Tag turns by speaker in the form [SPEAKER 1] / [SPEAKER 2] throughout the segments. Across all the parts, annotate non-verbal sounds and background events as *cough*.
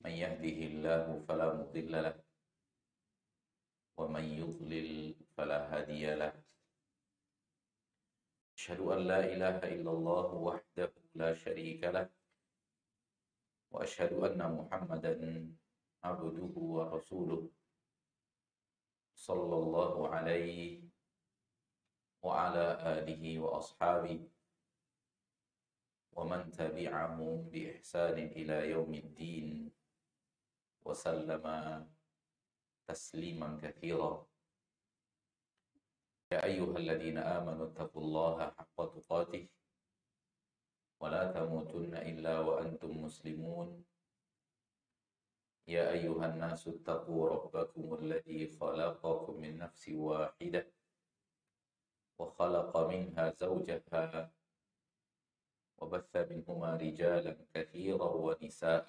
[SPEAKER 1] من يهده الله فلا مضل له ومن يضلل فلا هادي له. أشهد أن لا إله إلا الله وحده لا شريك له وأشهد أن محمدا عبده ورسوله صلى الله عليه وعلى آله وأصحابه ومن تبعهم بإحسان إلى يوم الدين. وسلم تسليما كثيرا. يا أيها الذين آمنوا اتقوا الله حق تقاته ولا تموتن إلا وأنتم مسلمون. يا أيها الناس اتقوا ربكم الذي خلقكم من نفس واحدة وخلق منها زوجها وبث منهما رجالا كثيرا ونساء.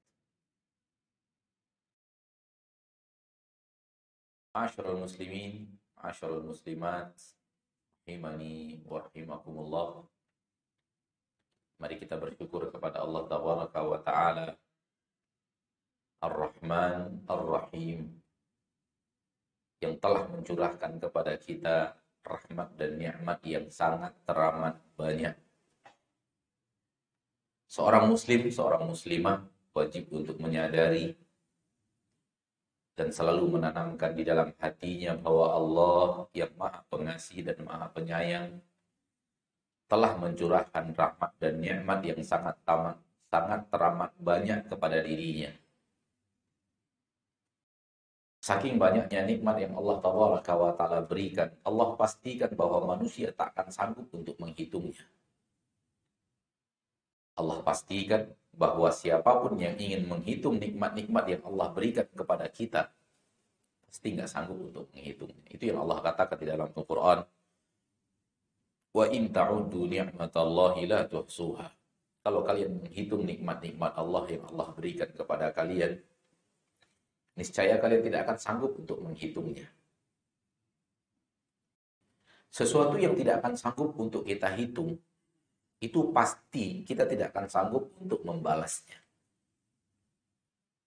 [SPEAKER 1] Asyarul muslimin, asyarul muslimat, rahimani wa rahimakumullah. Mari kita bersyukur kepada Allah Tabaraka wa Ta'ala Ar-Rahman Ar-Rahim yang telah mencurahkan kepada kita rahmat dan nikmat yang sangat teramat banyak. Seorang muslim, seorang muslimah wajib untuk menyadari dan selalu menanamkan di dalam hatinya bahwa Allah yang maha pengasih dan maha penyayang telah mencurahkan rahmat dan nikmat yang sangat tamat, sangat teramat banyak kepada dirinya. Saking banyaknya nikmat yang Allah Taala berikan, Allah pastikan bahwa manusia tak akan sanggup untuk menghitungnya. Allah pastikan bahwa siapa pun yang ingin menghitung nikmat-nikmat yang Allah berikan kepada kita, pasti nggak sanggup untuk menghitungnya. Itu yang Allah katakan di dalam Al-Quran. Wa in ta'uddu ni'matallahi la tuhsuha. Kalau kalian menghitung nikmat-nikmat Allah yang Allah berikan kepada kalian, niscaya kalian tidak akan sanggup untuk menghitungnya. Sesuatu yang tidak akan sanggup untuk kita hitung, itu pasti kita tidak akan sanggup untuk membalasnya.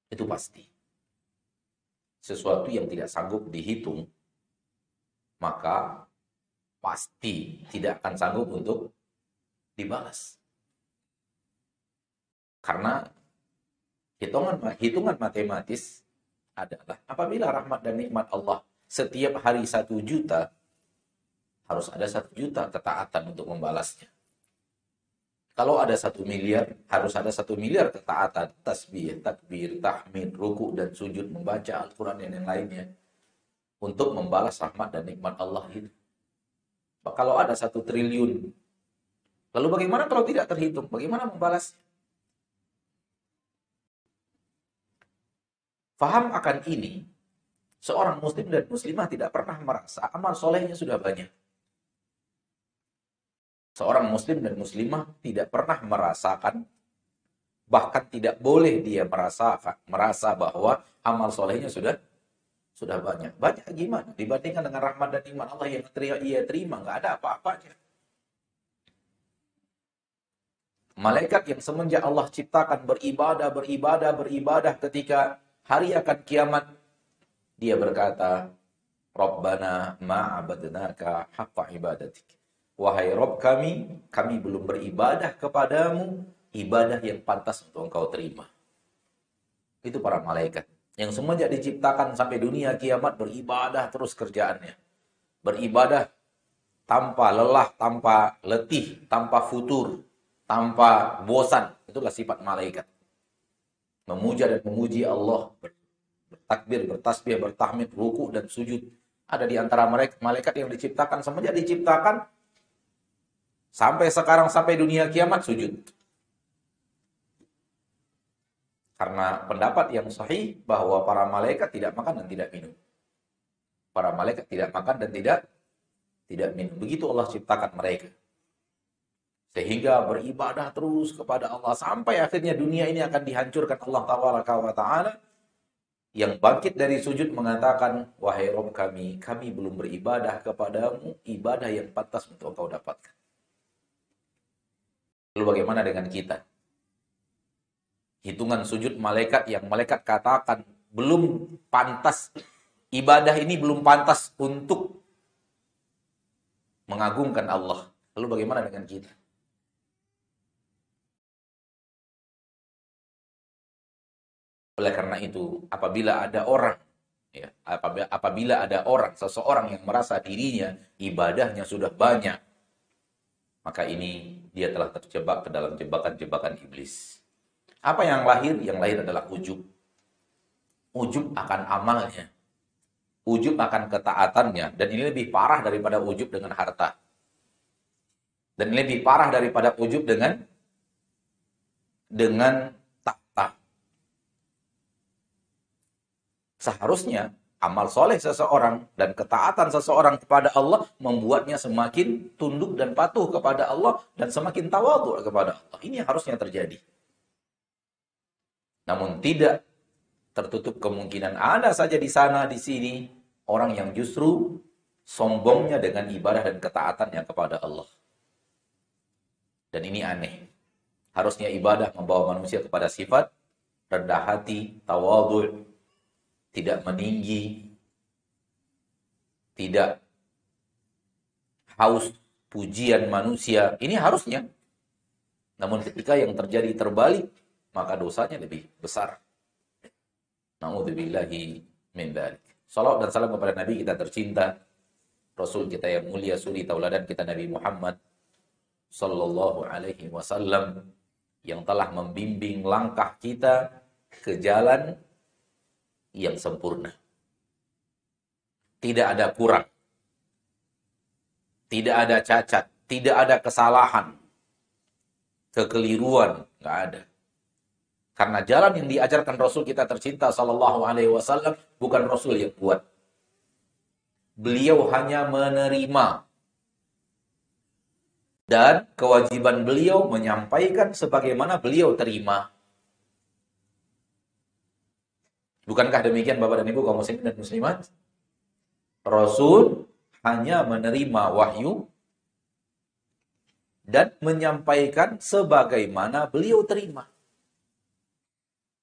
[SPEAKER 1] Itu pasti. Sesuatu yang tidak sanggup dihitung, maka pasti tidak akan sanggup untuk dibalas. Karena hitungan hitungan matematis adalah apabila rahmat dan nikmat Allah setiap hari satu juta, harus ada satu juta ketaatan untuk membalasnya. Kalau ada satu miliar, harus ada satu miliar ketaatan, tasbih, takbir, tahmid, ruku, dan sujud, membaca Al-Quran dan yang lainnya. Untuk membalas rahmat dan nikmat Allah itu. Kalau ada satu triliun, lalu bagaimana kalau tidak terhitung? Bagaimana membalasnya? Faham akan ini, seorang muslim dan muslimah tidak pernah merasa amal solehnya sudah banyak. Seorang muslim dan muslimah tidak pernah merasakan, bahkan tidak boleh dia merasakan, merasa bahwa amal solehnya sudah sudah banyak. Banyak gimana? Dibandingkan dengan rahmat dan iman Allah yang ia terima, nggak ada apa-apanya. Malaikat yang semenjak Allah ciptakan beribadah, beribadah, beribadah ketika hari akan kiamat. Dia berkata, Rabbana ma'abadnaka haqqa ibadatik. Wahai Rob kami, kami belum beribadah kepadamu ibadah yang pantas untuk engkau terima. Itu para malaikat. Yang semenjak diciptakan sampai dunia kiamat beribadah terus kerjaannya. Beribadah tanpa lelah, tanpa letih, tanpa futur, tanpa bosan. Itulah sifat malaikat. Memuja dan memuji Allah. Bertakbir, bertasbih, bertahmid, ruku dan sujud. Ada di antara mereka malaikat yang diciptakan semenjak diciptakan sampai sekarang sampai dunia kiamat sujud. Karena pendapat yang sahih bahwa para malaikat tidak makan dan tidak minum. Para malaikat tidak makan dan tidak tidak minum. Begitu Allah ciptakan mereka. Sehingga beribadah terus kepada Allah sampai akhirnya dunia ini akan dihancurkan Allah Taala yang bangkit dari sujud mengatakan, Wahai Rob kami, kami belum beribadah kepadamu, ibadah yang pantas untuk engkau dapatkan. Lalu bagaimana dengan kita? hitungan sujud malaikat yang malaikat katakan belum pantas ibadah ini belum pantas untuk mengagungkan Allah. Lalu bagaimana dengan kita? Oleh karena itu, apabila ada orang ya, apabila, apabila ada orang seseorang yang merasa dirinya ibadahnya sudah banyak, maka ini dia telah terjebak ke dalam jebakan-jebakan iblis. Apa yang lahir? Yang lahir adalah ujub. Ujub akan amalnya. Ujub akan ketaatannya. Dan ini lebih parah daripada ujub dengan harta. Dan ini lebih parah daripada ujub dengan dengan tahta. Seharusnya amal soleh seseorang dan ketaatan seseorang kepada Allah membuatnya semakin tunduk dan patuh kepada Allah dan semakin tawadu kepada Allah. Ini harusnya terjadi. Namun tidak tertutup kemungkinan ada saja di sana di sini orang yang justru sombongnya dengan ibadah dan ketaatannya kepada Allah. Dan ini aneh. Harusnya ibadah membawa manusia kepada sifat rendah hati, tawadhu, tidak meninggi, tidak haus pujian manusia. Ini harusnya. Namun ketika yang terjadi terbalik, maka dosanya lebih besar. Nauzubillahi min dzalik. Salawat dan salam kepada Nabi kita tercinta, Rasul kita yang mulia, suri tauladan kita Nabi Muhammad sallallahu alaihi wasallam yang telah membimbing langkah kita ke jalan yang sempurna. Tidak ada kurang. Tidak ada cacat, tidak ada kesalahan, kekeliruan, nggak ada. Karena jalan yang diajarkan Rasul kita tercinta Sallallahu Alaihi Wasallam bukan Rasul yang buat. Beliau hanya menerima. Dan kewajiban beliau menyampaikan sebagaimana beliau terima. Bukankah demikian Bapak dan Ibu kaum muslimin dan muslimat? Rasul hanya menerima wahyu dan menyampaikan sebagaimana beliau terima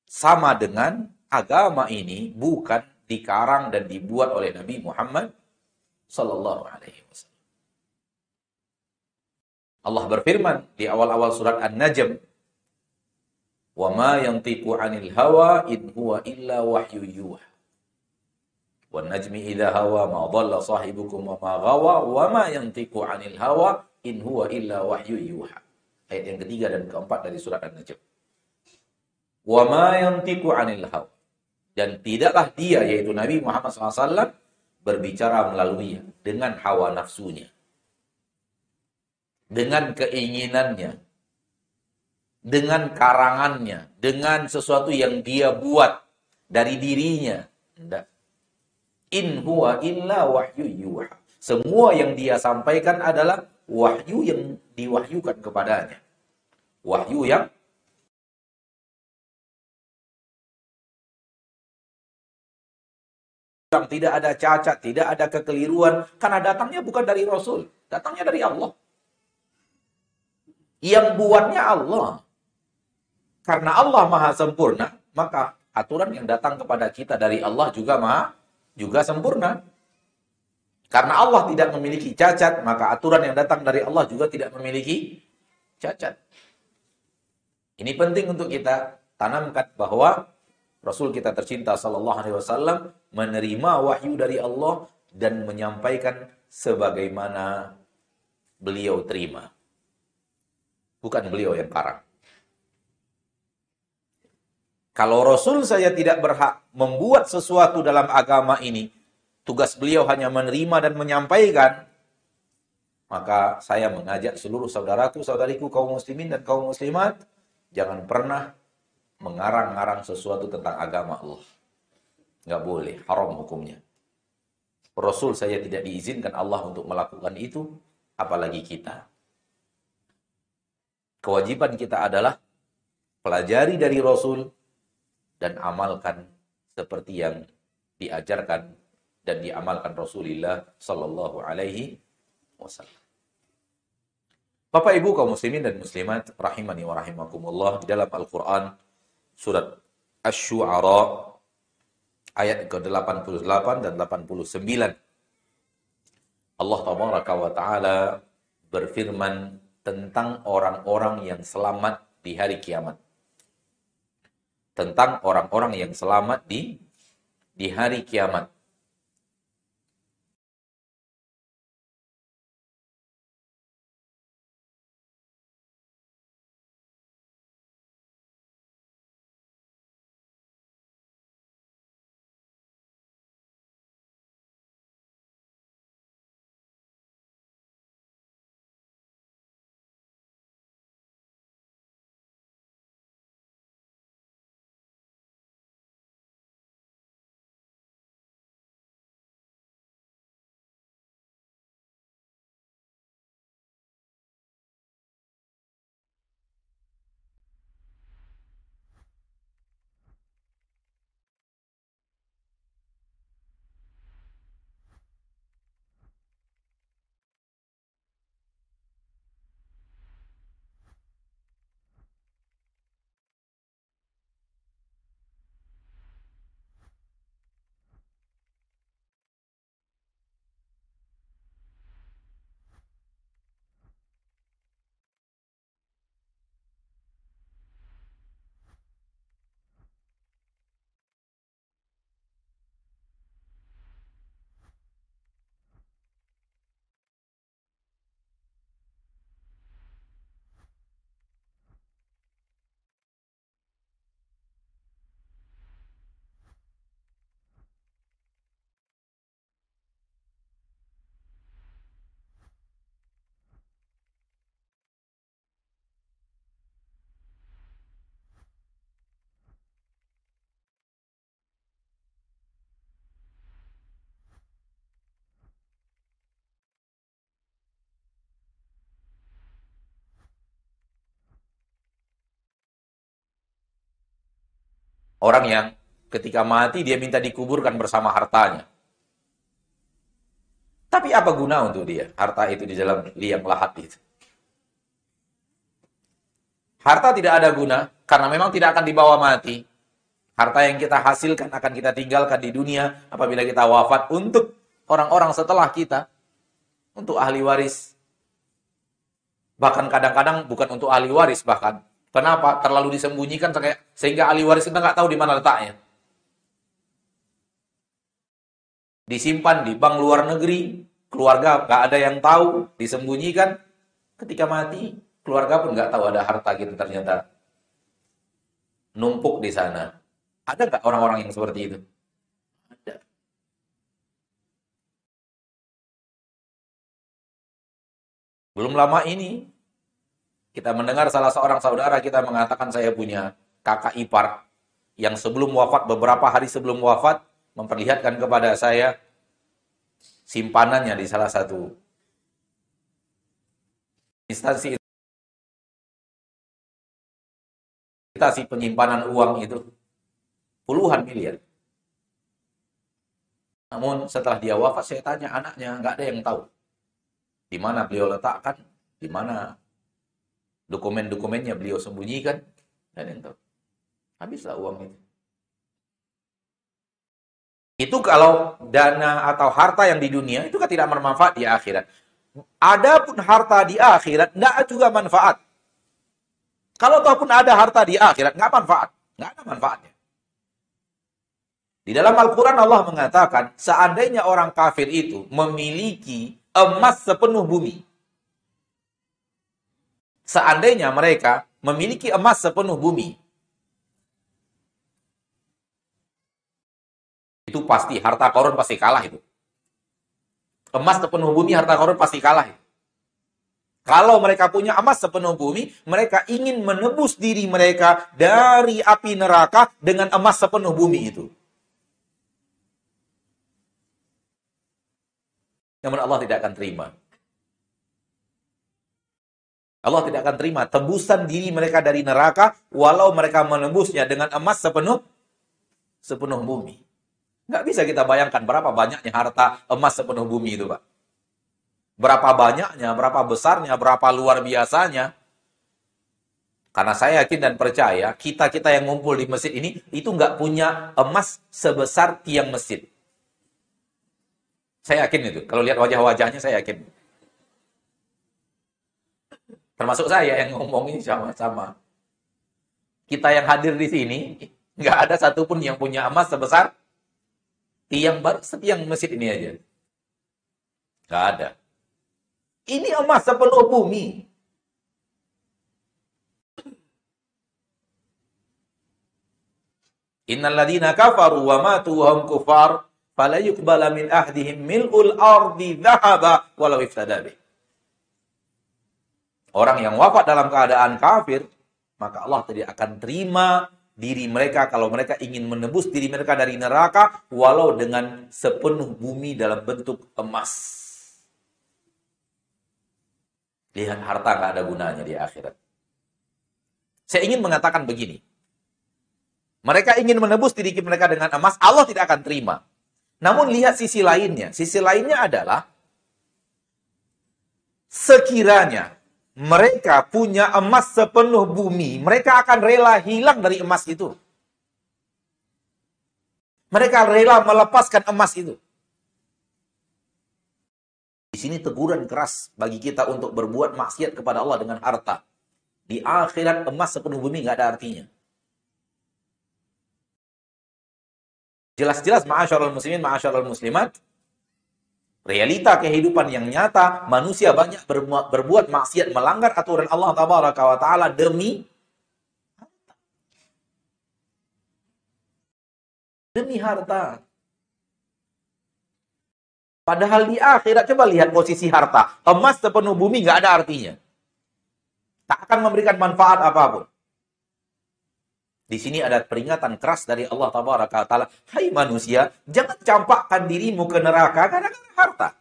[SPEAKER 1] sama dengan agama ini bukan dikarang dan dibuat oleh Nabi Muhammad sallallahu alaihi wasallam. Allah berfirman di awal-awal surat An-Najm, "Wa ma yantiqu 'anil hawa in huwa illa wahyu yuha." Wan najmi idza hawa ma dhalla sahibukum wa ma ghawa wa ma yantiqu 'anil hawa in huwa illa wahyu yuha. Ayat yang ketiga dan keempat dari surat An-Najm. Wa ma yantiqu 'anil hawa. Dan tidaklah dia yaitu Nabi Muhammad SAW berbicara melalui dengan hawa nafsunya. Dengan keinginannya. Dengan karangannya. Dengan sesuatu yang dia buat dari dirinya. Tidak. In huwa illa wahyu yuha. Semua yang dia sampaikan adalah wahyu yang diwahyukan kepadanya. Wahyu yang tidak ada cacat, tidak ada kekeliruan, karena datangnya bukan dari Rasul, datangnya dari Allah. Yang buatnya Allah. Karena Allah maha sempurna, maka aturan yang datang kepada kita dari Allah juga maha, juga sempurna. Karena Allah tidak memiliki cacat, maka aturan yang datang dari Allah juga tidak memiliki cacat. Ini penting untuk kita tanamkan bahwa Rasul kita tercinta sallallahu alaihi wasallam menerima wahyu dari Allah dan menyampaikan sebagaimana beliau terima. Bukan beliau yang karang. Kalau Rasul saya tidak berhak membuat sesuatu dalam agama ini, tugas beliau hanya menerima dan menyampaikan, maka saya mengajak seluruh saudaraku, saudariku, kaum muslimin dan kaum muslimat, jangan pernah mengarang-arang sesuatu tentang agama Allah. Nggak boleh, haram hukumnya. Rasul saya tidak diizinkan Allah untuk melakukan itu, apalagi kita. Kewajiban kita adalah pelajari dari Rasul dan amalkan seperti yang diajarkan dan diamalkan Rasulullah Sallallahu Alaihi Wasallam. Bapak Ibu kaum muslimin dan muslimat rahimani wa rahimakumullah di dalam Al-Qur'an surat Asy-Syu'ara ayat ke-88 dan 89. Allah tabaraka wa taala berfirman tentang orang-orang yang selamat di hari kiamat. Tentang orang-orang yang selamat di di hari kiamat. Orang yang ketika mati dia minta dikuburkan bersama hartanya. Tapi apa guna untuk dia harta itu di dalam liang lahat itu? Harta tidak ada guna karena memang tidak akan dibawa mati. Harta yang kita hasilkan akan kita tinggalkan di dunia apabila kita wafat untuk orang-orang setelah kita. Untuk ahli waris. Bahkan kadang-kadang bukan untuk ahli waris bahkan. Kenapa? Terlalu disembunyikan sehingga ahli waris kita nggak tahu di mana letaknya. Disimpan di bank luar negeri, keluarga nggak ada yang tahu, disembunyikan. Ketika mati, keluarga pun nggak tahu ada harta gitu ternyata numpuk di sana. Ada nggak orang-orang yang seperti itu? Ada. Belum lama ini kita mendengar salah seorang saudara kita mengatakan saya punya kakak ipar yang sebelum wafat, beberapa hari sebelum wafat, memperlihatkan kepada saya simpanannya di salah satu instansi instansi penyimpanan uang itu puluhan miliar. Namun setelah dia wafat saya tanya anaknya nggak ada yang tahu di mana beliau letakkan, di mana Dokumen-dokumennya beliau sembunyikan. Dan yang tahu. Habislah uang itu. Itu kalau dana atau harta yang di dunia itu kan tidak bermanfaat di akhirat. Adapun harta di akhirat tidak juga manfaat. Kalau ataupun ada harta di akhirat, nggak manfaat. Nggak ada manfaatnya. Di dalam Al-Quran Allah mengatakan, seandainya orang kafir itu memiliki emas sepenuh bumi. Seandainya mereka memiliki emas sepenuh bumi. Itu pasti, harta korun pasti kalah itu. Emas sepenuh bumi, harta korun pasti kalah. Kalau mereka punya emas sepenuh bumi, mereka ingin menebus diri mereka dari api neraka dengan emas sepenuh bumi itu. Namun Allah tidak akan terima. Allah tidak akan terima tebusan diri mereka dari neraka walau mereka menebusnya dengan emas sepenuh sepenuh bumi. Nggak bisa kita bayangkan berapa banyaknya harta emas sepenuh bumi itu, Pak. Berapa banyaknya, berapa besarnya, berapa luar biasanya. Karena saya yakin dan percaya, kita-kita yang ngumpul di masjid ini, itu nggak punya emas sebesar tiang masjid. Saya yakin itu. Kalau lihat wajah-wajahnya, saya yakin. Termasuk saya yang ngomong ini sama-sama. Kita yang hadir di sini, nggak ada satupun yang punya emas sebesar tiang baru setiang masjid ini aja. Nggak ada. Ini emas sepenuh bumi. Innal ladina kafaru wa matu wa kufar fala yuqbala min ahdihim mil'ul ardi dhahaba walau iftada Orang yang wafat dalam keadaan kafir, maka Allah tidak akan terima diri mereka kalau mereka ingin menebus diri mereka dari neraka walau dengan sepenuh bumi dalam bentuk emas. Lihat harta nggak ada gunanya di akhirat. Saya ingin mengatakan begini. Mereka ingin menebus diri mereka dengan emas, Allah tidak akan terima. Namun lihat sisi lainnya. Sisi lainnya adalah sekiranya mereka punya emas sepenuh bumi, mereka akan rela hilang dari emas itu. Mereka rela melepaskan emas itu. Di sini teguran keras bagi kita untuk berbuat maksiat kepada Allah dengan harta. Di akhirat emas sepenuh bumi nggak ada artinya. Jelas-jelas ma'asyarul muslimin, ma'asyarul muslimat, realita kehidupan yang nyata, manusia banyak berbuat, berbuat maksiat, melanggar aturan Allah tabaraka wa ta'ala demi demi harta. Padahal di akhirat, coba lihat posisi harta. Emas sepenuh bumi nggak ada artinya. Tak akan memberikan manfaat apa pun. Di sini ada peringatan keras dari Allah Tabaraka Ta'ala. Hai manusia, jangan campakkan dirimu ke neraka karena harta.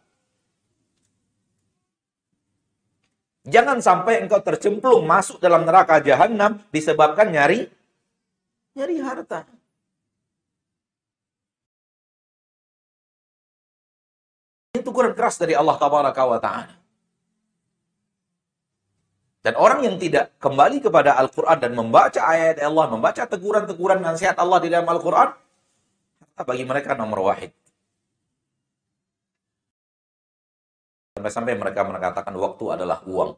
[SPEAKER 1] Jangan sampai engkau tercemplung masuk dalam neraka jahanam disebabkan nyari nyari harta. Ini teguran keras dari Allah Ta'ala. Dan orang yang tidak kembali kepada Al-Quran dan membaca ayat Allah, membaca teguran-teguran nasihat Allah di dalam Al-Quran, bagi mereka nomor wahid. Sampai-sampai mereka mengatakan waktu adalah uang.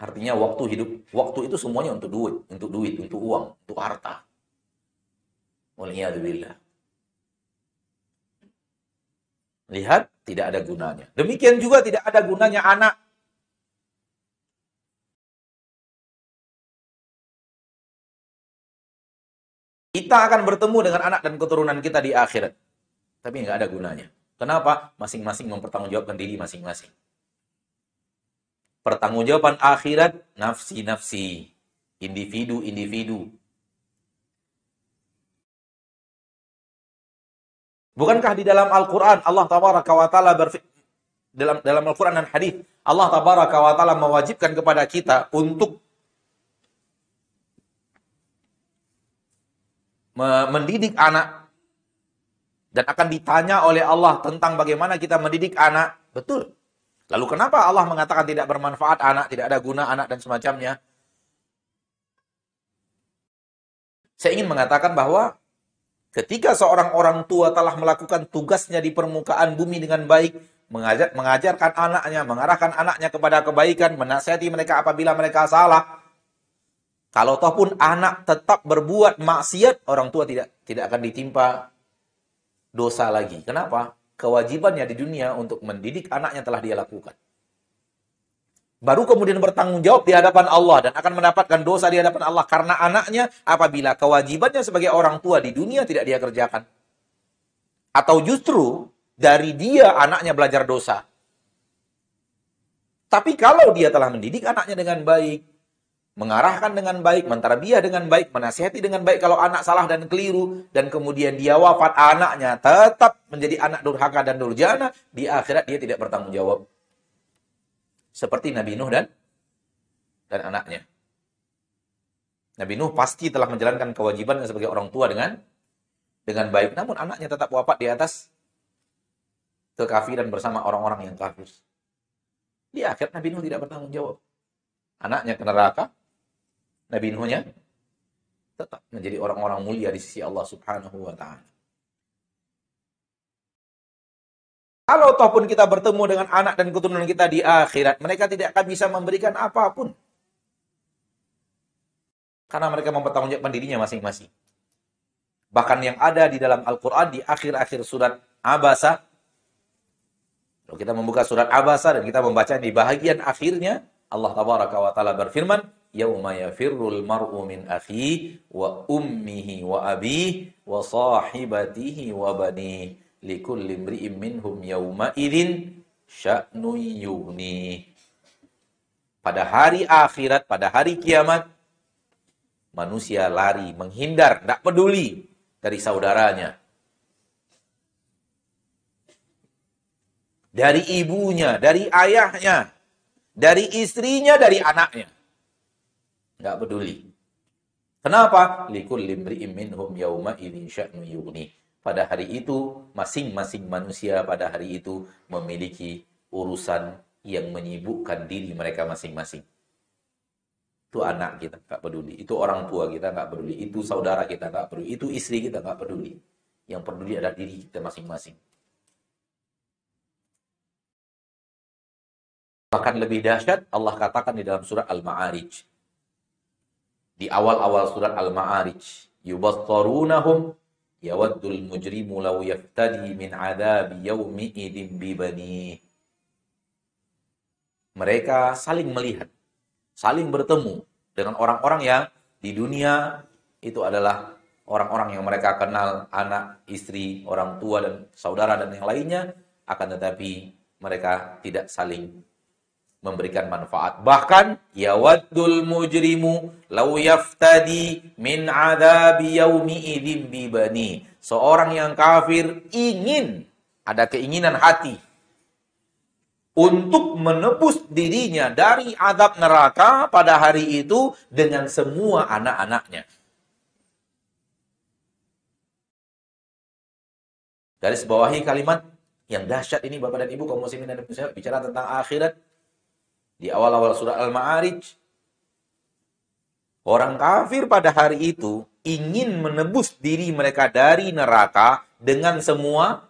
[SPEAKER 1] Artinya waktu hidup, waktu itu semuanya untuk duit, untuk duit, untuk uang, untuk harta. Waliyahzubillah. Lihat, tidak ada gunanya. Demikian juga tidak ada gunanya anak. Kita akan bertemu dengan anak dan keturunan kita di akhirat. Tapi nggak ada gunanya. Kenapa? Masing-masing mempertanggungjawabkan diri masing-masing. Pertanggungjawaban akhirat, nafsi-nafsi. Individu-individu. Bukankah di dalam Al-Quran Allah tabaraka wa ta'ala dalam dalam Al-Quran dan hadis Allah tabaraka wa ta'ala mewajibkan kepada kita untuk mendidik anak dan akan ditanya oleh Allah tentang bagaimana kita mendidik anak. Betul. Lalu kenapa Allah mengatakan tidak bermanfaat anak, tidak ada guna anak dan semacamnya? Saya ingin mengatakan bahwa Ketika seorang orang tua telah melakukan tugasnya di permukaan bumi dengan baik, mengajar, mengajarkan anaknya, mengarahkan anaknya kepada kebaikan, menasihati mereka apabila mereka salah. Kalau toh pun anak tetap berbuat maksiat, orang tua tidak tidak akan ditimpa dosa lagi. Kenapa? Kewajibannya di dunia untuk mendidik anaknya telah dia lakukan. Baru kemudian bertanggung jawab di hadapan Allah dan akan mendapatkan dosa di hadapan Allah karena anaknya apabila kewajibannya sebagai orang tua di dunia tidak dia kerjakan. Atau justru dari dia anaknya belajar dosa. Tapi kalau dia telah mendidik anaknya dengan baik, mengarahkan dengan baik, mentarbiah dengan baik, menasihati dengan baik kalau anak salah dan keliru dan kemudian dia wafat anaknya tetap menjadi anak durhaka dan durjana, di akhirat dia tidak bertanggung jawab. Seperti Nabi Nuh dan dan anaknya. Nabi Nuh pasti telah menjalankan kewajiban sebagai orang tua dengan dengan baik, namun anaknya tetap wafat di atas kekafiran bersama orang-orang yang kafir. Di akhir Nabi Nuh tidak bertanggung jawab. Anaknya ke neraka, Nabi Nuhnya tetap menjadi orang-orang mulia di sisi Allah Subhanahu wa taala. Kalau toh pun kita bertemu dengan anak dan keturunan kita di akhirat, mereka tidak akan bisa memberikan apa pun. Karena mereka mempertanggungjawabkan dirinya masing-masing. Bahkan yang ada di dalam Al-Quran di akhir-akhir surat Abasa, kalau kita membuka surat Abasa dan kita membaca di bahagian akhirnya, Allah tabaraka wa taala berfirman, "Yauma yafirrul mar'u min akhi wa ummihi wa abihi wa sahibatihi wa bani likulli imri'in minhum yauma idzin sya'nu yughni." Pada hari akhirat, pada hari kiamat, manusia lari, menghindar, tidak peduli dari saudaranya. dari ibunya, dari ayahnya, dari istrinya, dari anaknya. Enggak peduli. Kenapa? Likul limri'im minhum yauma idzin sya'nu yughni. Pada hari itu, masing-masing manusia pada hari itu memiliki urusan yang menyibukkan diri mereka masing-masing. Itu anak kita, nggak peduli. Itu orang tua kita, nggak peduli. Itu saudara kita, nggak peduli. Itu istri kita, nggak peduli. Yang peduli adalah diri kita masing-masing. Bahkan lebih dahsyat Allah katakan di dalam surat Al-Ma'arij. Di awal-awal surat Al-Ma'arij, yubattarunahum yawaddul mujrimu law yaftadi min adabi yawmi idin bibani. Mereka saling melihat, saling bertemu dengan orang-orang yang di dunia itu adalah orang-orang yang mereka kenal, anak, istri, orang tua, dan saudara, dan yang lainnya, akan tetapi mereka tidak saling memberikan manfaat. Bahkan yawaddul mujrimu law yaftadi min adabi yaumi idzin bibani. Seorang yang kafir ingin ada keinginan hati untuk menebus dirinya dari adab neraka pada hari itu dengan semua anak-anaknya. Garis bawahi kalimat yang dahsyat ini Bapak dan Ibu kaum muslimin dan muslimat bicara tentang akhirat di awal-awal surah Al-Ma'arij. Orang kafir pada hari itu ingin menebus diri mereka dari neraka dengan semua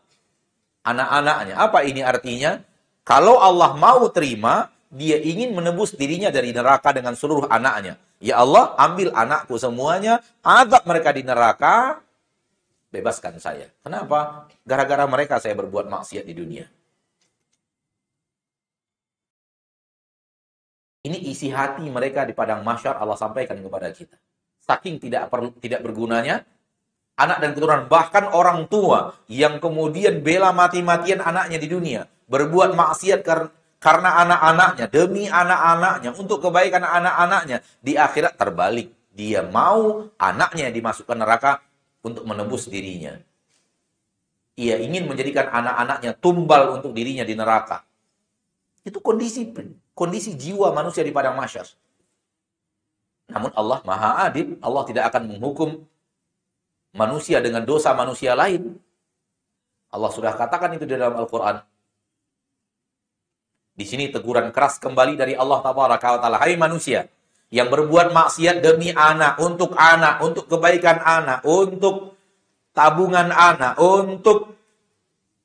[SPEAKER 1] anak-anaknya. Apa ini artinya? Kalau Allah mau terima, dia ingin menebus dirinya dari neraka dengan seluruh anaknya. Ya Allah, ambil anakku semuanya, adab mereka di neraka, bebaskan saya. Kenapa? Gara-gara mereka saya berbuat maksiat di dunia. Ini isi hati mereka di padang masyar Allah sampaikan kepada kita. Saking tidak perlu tidak bergunanya anak dan keturunan bahkan orang tua yang kemudian bela mati-matian anaknya di dunia, berbuat maksiat karena anak-anaknya, demi anak-anaknya, untuk kebaikan anak-anaknya, di akhirat terbalik. Dia mau anaknya dimasukkan neraka untuk menebus dirinya. Ia ingin menjadikan anak-anaknya tumbal untuk dirinya di neraka. Itu kondisi kondisi jiwa manusia di padang masyar. Namun Allah Maha Adil, Allah tidak akan menghukum manusia dengan dosa manusia lain. Allah sudah katakan itu di dalam Al-Qur'an. Di sini teguran keras kembali dari Allah Taala. Hai manusia yang berbuat maksiat demi anak, untuk anak, untuk kebaikan anak, untuk tabungan anak, untuk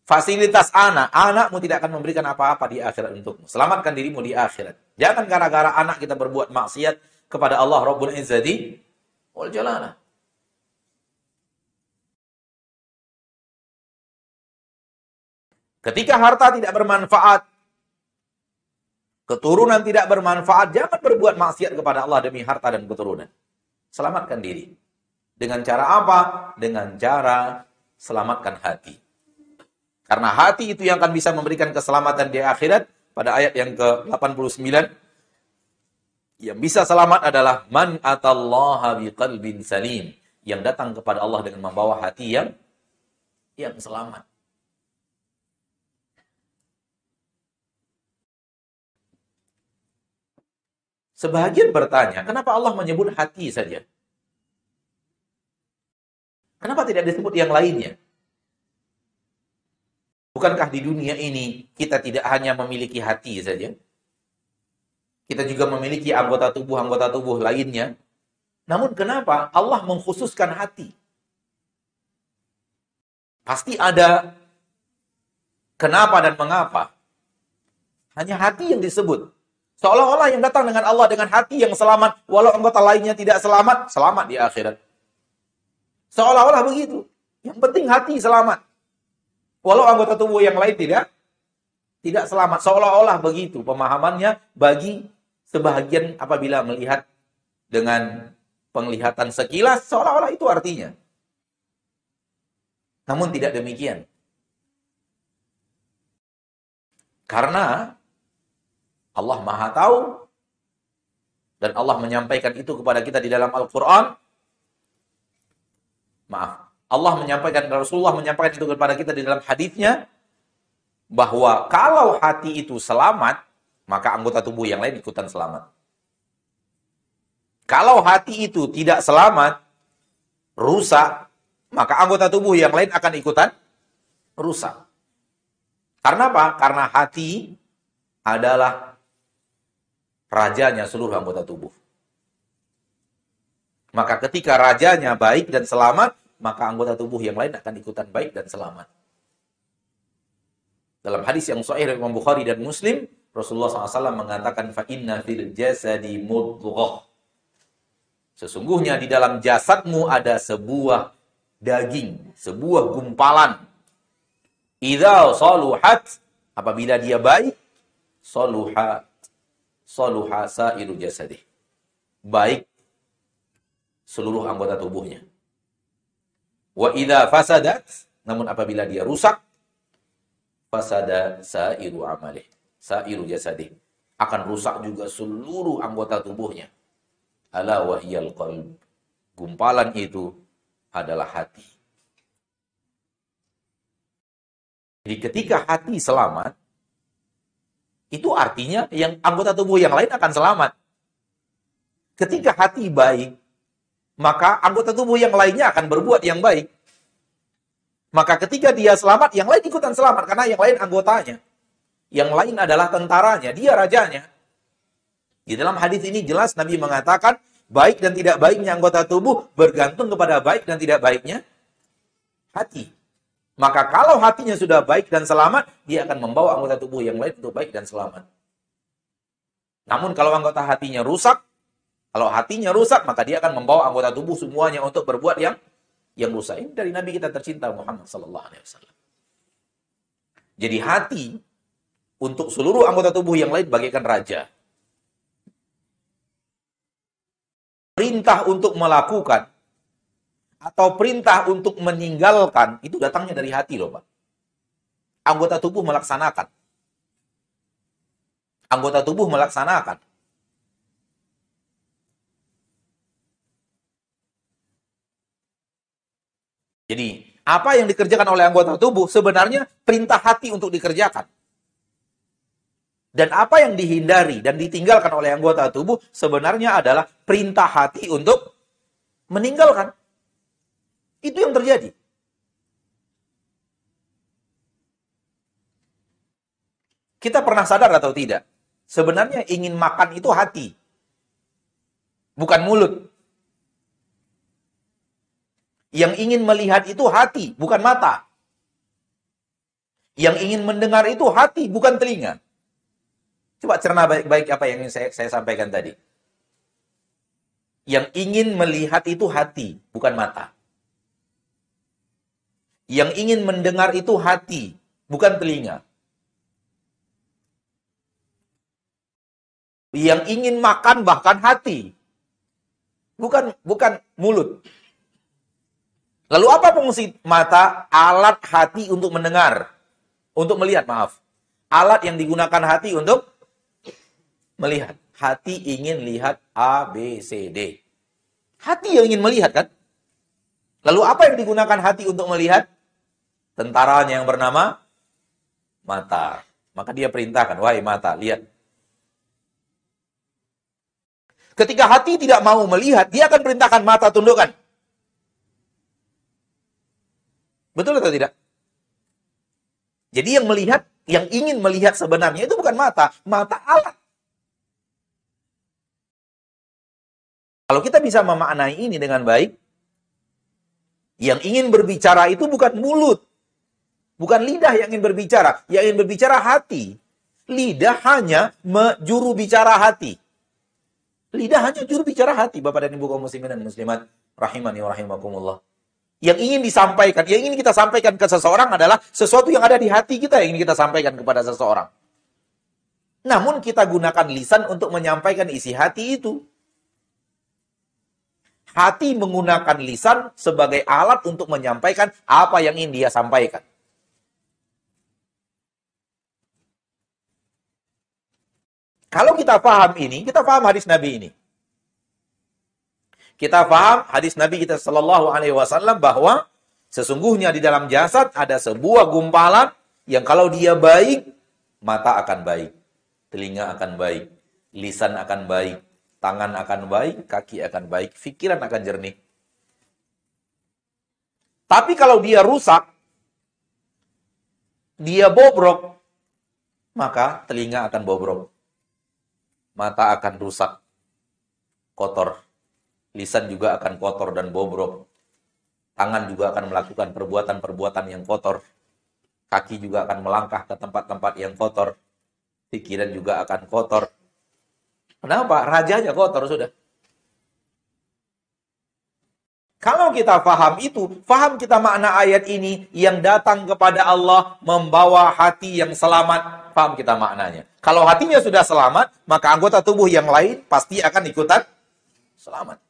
[SPEAKER 1] fasilitas anak, anakmu tidak akan memberikan apa-apa di akhirat untukmu. Selamatkan dirimu di akhirat. Jangan gara-gara anak kita berbuat maksiat kepada Allah Rabbul Izzati wal Jalana. Ketika harta tidak bermanfaat, keturunan tidak bermanfaat, jangan berbuat maksiat kepada Allah demi harta dan keturunan. Selamatkan diri. Dengan cara apa? Dengan cara selamatkan hati. Karena hati itu yang akan bisa memberikan keselamatan di akhirat pada ayat yang ke-89 yang bisa selamat adalah man atallaha biqalbin salim yang datang kepada Allah dengan membawa hati yang yang selamat. Sebagian bertanya, kenapa Allah menyebut hati saja? Kenapa tidak disebut yang lainnya? Bukankah di dunia ini kita tidak hanya memiliki hati saja? Kita juga memiliki anggota tubuh-anggota tubuh lainnya. Namun kenapa Allah mengkhususkan hati? Pasti ada kenapa dan mengapa. Hanya hati yang disebut. Seolah-olah yang datang dengan Allah dengan hati yang selamat, walau anggota lainnya tidak selamat, selamat di akhirat. Seolah-olah begitu. Yang penting hati selamat. Walau anggota tubuh yang lain tidak tidak selamat. Seolah-olah begitu pemahamannya bagi sebahagian apabila melihat dengan penglihatan sekilas seolah-olah itu artinya. Namun tidak demikian. Karena Allah Maha tahu dan Allah menyampaikan itu kepada kita di dalam Al-Qur'an. Maaf, Allah menyampaikan Rasulullah menyampaikan itu kepada kita di dalam hadisnya bahwa kalau hati itu selamat, maka anggota tubuh yang lain ikutan selamat. Kalau hati itu tidak selamat, rusak, maka anggota tubuh yang lain akan ikutan rusak. Karena apa? Karena hati adalah rajanya seluruh anggota tubuh. Maka ketika rajanya baik dan selamat, maka anggota tubuh yang lain akan ikutan baik dan selamat. Dalam hadis yang sahih dari Imam Bukhari dan Muslim, Rasulullah SAW mengatakan fil jasadi mudghah. Sesungguhnya di dalam jasadmu ada sebuah daging, sebuah gumpalan. Idza saluhat apabila dia baik, saluha saluha sairu jasadih. Baik seluruh anggota tubuhnya. Wa idza fasadat, namun apabila dia rusak, fasada sairu amalih, sairu jasadih. Akan rusak juga seluruh anggota tubuhnya. Ala wahyal qalb. Gumpalan itu adalah hati. Jadi ketika hati selamat, itu artinya yang anggota tubuh yang lain akan selamat. Ketika hati baik, maka anggota tubuh yang lainnya akan berbuat yang baik. Maka ketika dia selamat, yang lain ikutan selamat karena yang lain anggotanya. Yang lain adalah tentaranya, dia rajanya. Di dalam hadis ini jelas Nabi mengatakan baik dan tidak baiknya anggota tubuh bergantung kepada baik dan tidak baiknya hati. Maka kalau hatinya sudah baik dan selamat, dia akan membawa anggota tubuh yang lain untuk baik dan selamat. Namun kalau anggota hatinya rusak, kalau hatinya rusak, maka dia akan membawa anggota tubuh semuanya untuk berbuat yang yang rusak. Ini dari Nabi kita tercinta Muhammad Sallallahu Alaihi Wasallam. Jadi hati untuk seluruh anggota tubuh yang lain bagaikan raja. Perintah untuk melakukan atau perintah untuk meninggalkan itu datangnya dari hati loh Pak. Anggota tubuh melaksanakan. Anggota tubuh melaksanakan. Jadi, apa yang dikerjakan oleh anggota tubuh sebenarnya perintah hati untuk dikerjakan. Dan apa yang dihindari dan ditinggalkan oleh anggota tubuh sebenarnya adalah perintah hati untuk meninggalkan. Itu yang terjadi. Kita pernah sadar atau tidak? Sebenarnya ingin makan itu hati. Bukan mulut. Yang ingin melihat itu hati, bukan mata. Yang ingin mendengar itu hati, bukan telinga. Coba cerna baik-baik apa yang saya, saya sampaikan tadi. Yang ingin melihat itu hati, bukan mata. Yang ingin mendengar itu hati, bukan telinga. Yang ingin makan bahkan hati. Bukan bukan mulut. Lalu apa fungsi mata? Alat hati untuk mendengar. Untuk melihat, maaf. Alat yang digunakan hati untuk melihat. Hati ingin lihat A, B, C, D. Hati yang ingin melihat kan? Lalu apa yang digunakan hati untuk melihat? Tentaranya yang bernama mata. Maka dia perintahkan, wahai mata, lihat. Ketika hati tidak mau melihat, dia akan perintahkan mata tundukkan. Betul atau tidak? Jadi yang melihat, yang ingin melihat sebenarnya itu bukan mata, mata alat. Kalau kita bisa memaknai ini dengan baik, yang ingin berbicara itu bukan mulut, bukan lidah yang ingin berbicara, yang ingin berbicara hati. Lidah hanya juru bicara hati. Lidah hanya juru bicara hati, Bapak dan Ibu kaum muslimin dan muslimat rahimani wa rahimakumullah. Yang ingin disampaikan, yang ingin kita sampaikan ke seseorang adalah sesuatu yang ada di hati kita yang ingin kita sampaikan kepada seseorang. Namun kita gunakan lisan untuk menyampaikan isi hati itu. Hati menggunakan lisan sebagai alat untuk menyampaikan apa yang ingin dia sampaikan. Kalau kita paham ini, kita paham hadis Nabi ini. Kita paham hadis Nabi kita Shallallahu Alaihi Wasallam bahwa sesungguhnya di dalam jasad ada sebuah gumpalan yang kalau dia baik, mata akan baik, telinga akan baik, lisan akan baik, tangan akan baik, kaki akan baik, pikiran akan jernih. Tapi kalau dia rusak, dia bobrok, maka telinga akan bobrok. Mata akan rusak, kotor lisan juga akan kotor dan bobrok. Tangan juga akan melakukan perbuatan-perbuatan yang kotor. Kaki juga akan melangkah ke tempat-tempat yang kotor. Pikiran juga akan kotor. Kenapa? Rajanya kotor sudah. Kalau kita faham itu, faham kita makna ayat ini yang datang kepada Allah membawa hati yang selamat, faham kita maknanya. Kalau hatinya sudah selamat, maka anggota tubuh yang lain pasti akan ikutan selamat.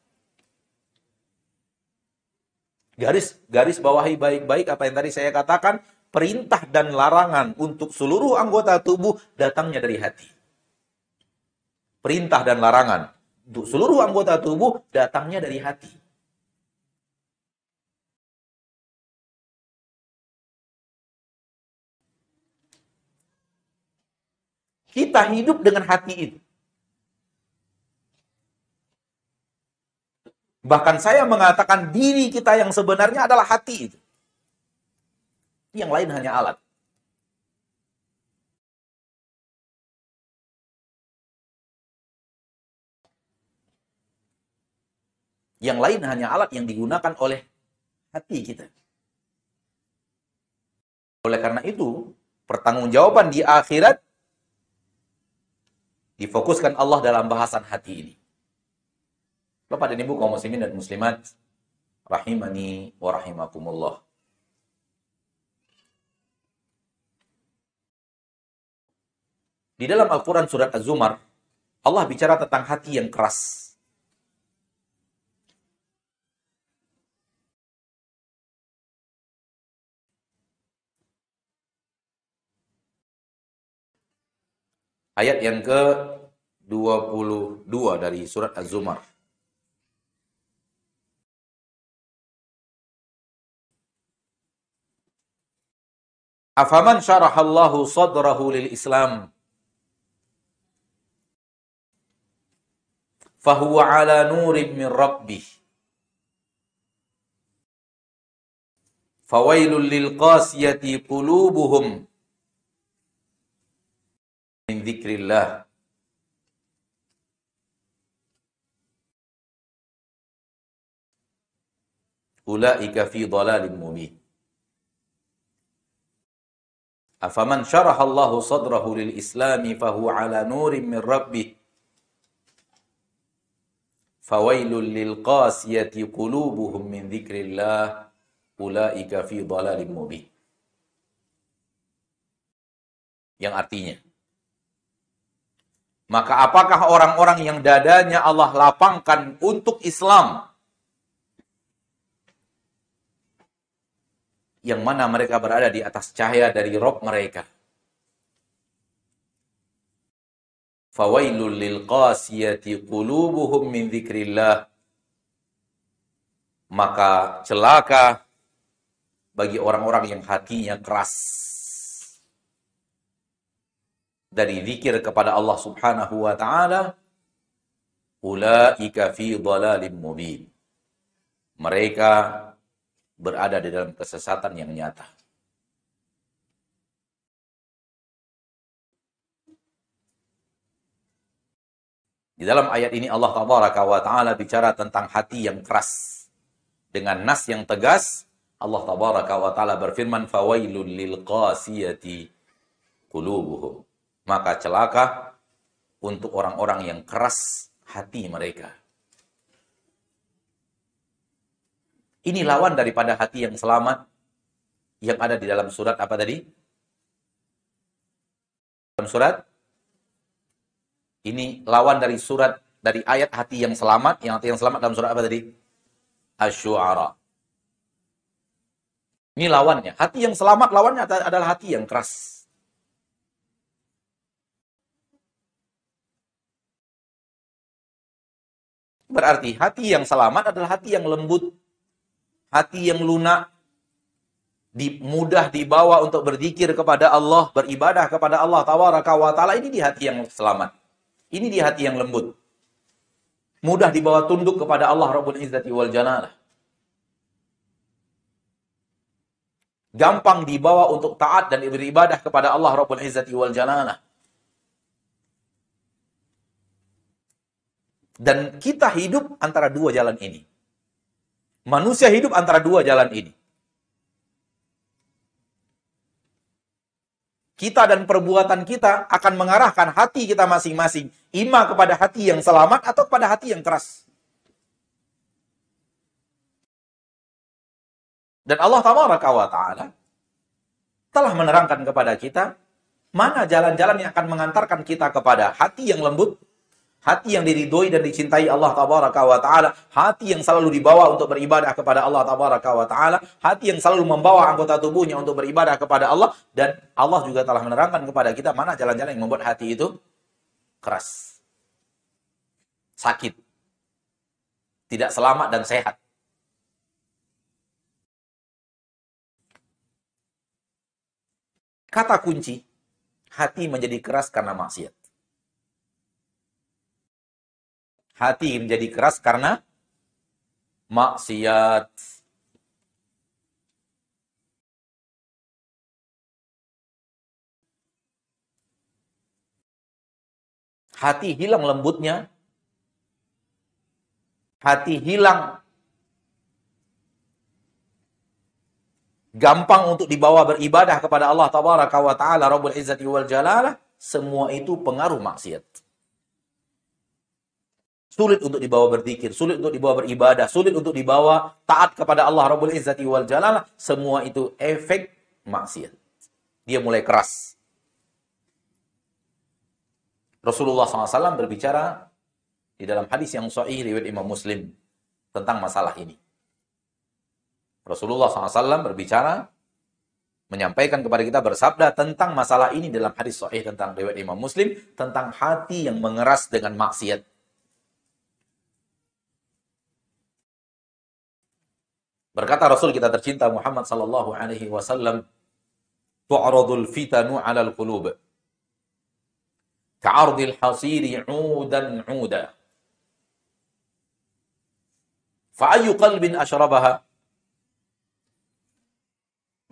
[SPEAKER 1] Garis garis bawahi baik-baik apa yang tadi saya katakan, perintah dan larangan untuk seluruh anggota tubuh datangnya dari hati. Perintah dan larangan untuk seluruh anggota tubuh datangnya dari hati. Kita hidup dengan hati itu. Bahkan saya mengatakan diri kita yang sebenarnya adalah hati itu. Yang lain hanya alat. Yang lain hanya alat yang digunakan oleh hati kita. Oleh karena itu, pertanggungjawaban di akhirat difokuskan Allah dalam bahasan hati ini. Bapak dan Ibu kaum muslimin dan muslimat rahimani wa rahimakumullah. Di dalam Al-Quran surat Az-Zumar, Allah bicara tentang hati yang keras. Ayat yang ke-22 dari surat Az-Zumar. Afaman syarahallahu sadrahu lil Islam fahuwa ala nurin min rabbih fawailul lil qasiyati qulubuhum min dzikrillah ulaika fi dhalalin mubin Afaman syarahallahu sadrahu lil islami fahu ala nurim min rabbih. Fawailul lil qasiyati qulubuhum min dzikrillah ulaika fi dhalalim mubin. Yang artinya maka apakah orang-orang yang dadanya Allah lapangkan untuk Islam yang mana mereka berada di atas cahaya dari Rob mereka. Fawailul lil qasiyati qulubuhum min dzikrillah. Maka celaka bagi orang-orang yang hatinya keras dari zikir kepada Allah Subhanahu wa taala ulaika fi dhalalim mubin. Mereka berada di dalam kesesatan yang nyata. Di dalam ayat ini Allah taala bicara tentang hati yang keras. Dengan nas yang tegas, Allah taala berfirman fawailul lil qasiyati. Maka celaka untuk orang-orang yang keras hati mereka. Ini lawan daripada hati yang selamat yang ada di dalam surat apa tadi? Dalam surat ini lawan dari surat dari ayat hati yang selamat, yang hati yang selamat dalam surat apa tadi? Asy-Syu'ara. Ini lawannya. Hati yang selamat lawannya adalah hati yang keras. Berarti hati yang selamat adalah hati yang lembut, hati yang lunak, di, mudah dibawa untuk berzikir kepada Allah, beribadah kepada Allah tabaraka wa taala ini di hati yang selamat. Ini di hati yang lembut. Mudah dibawa tunduk kepada Allah Rabbul Izzati wal Jalalah. Gampang dibawa untuk taat dan beribadah kepada Allah Rabbul Izzati wal Jalalah. Dan kita hidup antara dua jalan ini. Manusia hidup antara dua jalan ini. Kita dan perbuatan kita akan mengarahkan hati kita masing-masing. Ima kepada hati yang selamat atau kepada hati yang keras. Dan Allah Ta'ala telah menerangkan kepada kita mana jalan-jalan yang akan mengantarkan kita kepada hati yang lembut hati yang diridhoi dan dicintai Allah tabaraka wa taala, hati yang selalu dibawa untuk beribadah kepada Allah tabaraka wa taala, hati yang selalu membawa anggota tubuhnya untuk beribadah kepada Allah dan Allah juga telah menerangkan kepada kita mana jalan-jalan yang membuat hati itu keras. Sakit. Tidak selamat dan sehat. Kata kunci, hati menjadi keras karena maksiat. Hati menjadi keras karena maksiat. Hati hilang lembutnya. Hati hilang gampang untuk dibawa beribadah kepada Allah tabaraka wa taala Rabbul Izzati wal Jalalah, semua itu pengaruh maksiat. Sulit untuk dibawa berzikir, sulit untuk dibawa beribadah, sulit untuk dibawa taat kepada Allah Rabbul Izzati wal Jalalah. Semua itu efek maksiat. Dia mulai keras. Rasulullah SAW berbicara di dalam hadis yang sahih riwayat Imam Muslim tentang masalah ini. Rasulullah SAW berbicara menyampaikan kepada kita bersabda tentang masalah ini dalam hadis sahih tentang riwayat Imam Muslim tentang hati yang mengeras dengan maksiat. Berkata Rasul kita tercinta Muhammad sallallahu alaihi wasallam, "Tu'radul fitanu 'alal qulub." Ka'ardil hasiri 'udan 'uda. Fa'ayyu qalbin ashrabaha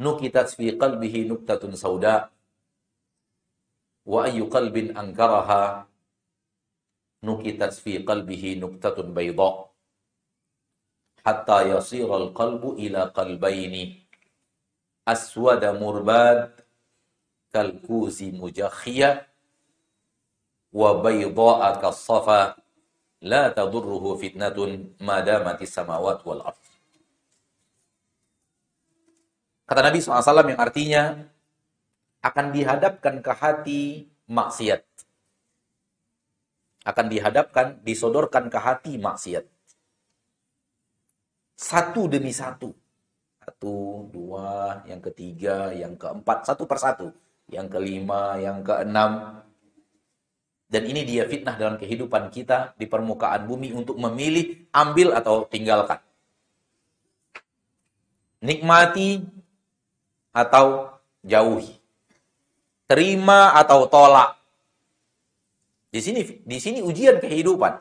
[SPEAKER 1] nukitat fi qalbihi nuktatun sauda wa ayyu qalbin ankaraha nukitat fi qalbihi nuktatun bayda hatta yasiral qalbu ila qalbaini aswada murbad kalkuzi mujakhiyah wa bayda'a kas-safa la tadurruhu fitnatun madamati samawat wal ard. Kata Nabi SAW yang artinya akan dihadapkan ke hati maksiat. Akan dihadapkan, disodorkan ke hati maksiat. Satu demi satu. Satu, dua, yang ketiga, yang keempat, satu persatu. Yang kelima, yang keenam. Dan ini dia fitnah dalam kehidupan kita di permukaan bumi untuk memilih, ambil atau tinggalkan. Nikmati atau jauhi. Terima atau tolak. Di sini di sini ujian kehidupan.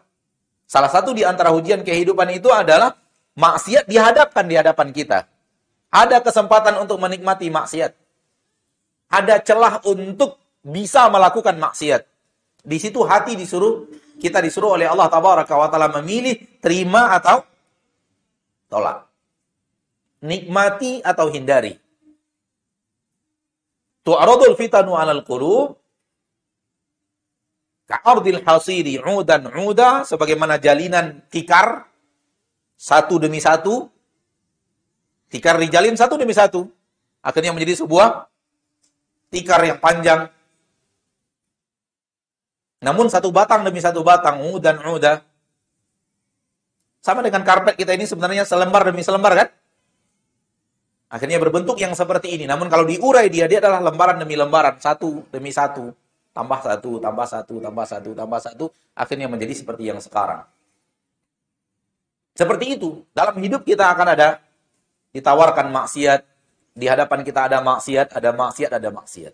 [SPEAKER 1] Salah satu di antara ujian kehidupan itu adalah maksiat dihadapkan di hadapan kita. Ada kesempatan untuk menikmati maksiat. Ada celah untuk bisa melakukan maksiat. Di situ hati disuruh kita disuruh oleh Allah tabaraka wa taala memilih terima atau tolak. Nikmati atau hindari. Tu'radul fitanu 'alal qulub ka'ardil hasiri 'udan 'uda sebagaimana jalinan tikar satu demi satu tikar dijalin satu demi satu akhirnya menjadi sebuah tikar yang panjang namun satu batang demi satu batang 'udan 'uda sama dengan karpet kita ini sebenarnya selembar demi selembar kan Akhirnya berbentuk yang seperti ini. Namun kalau diurai dia, dia adalah lembaran demi lembaran. Satu demi satu. Tambah satu, tambah satu, tambah satu, tambah satu. Akhirnya menjadi seperti yang sekarang. Seperti itu. Dalam hidup kita akan ada ditawarkan maksiat. Di hadapan kita ada maksiat, ada maksiat, ada maksiat.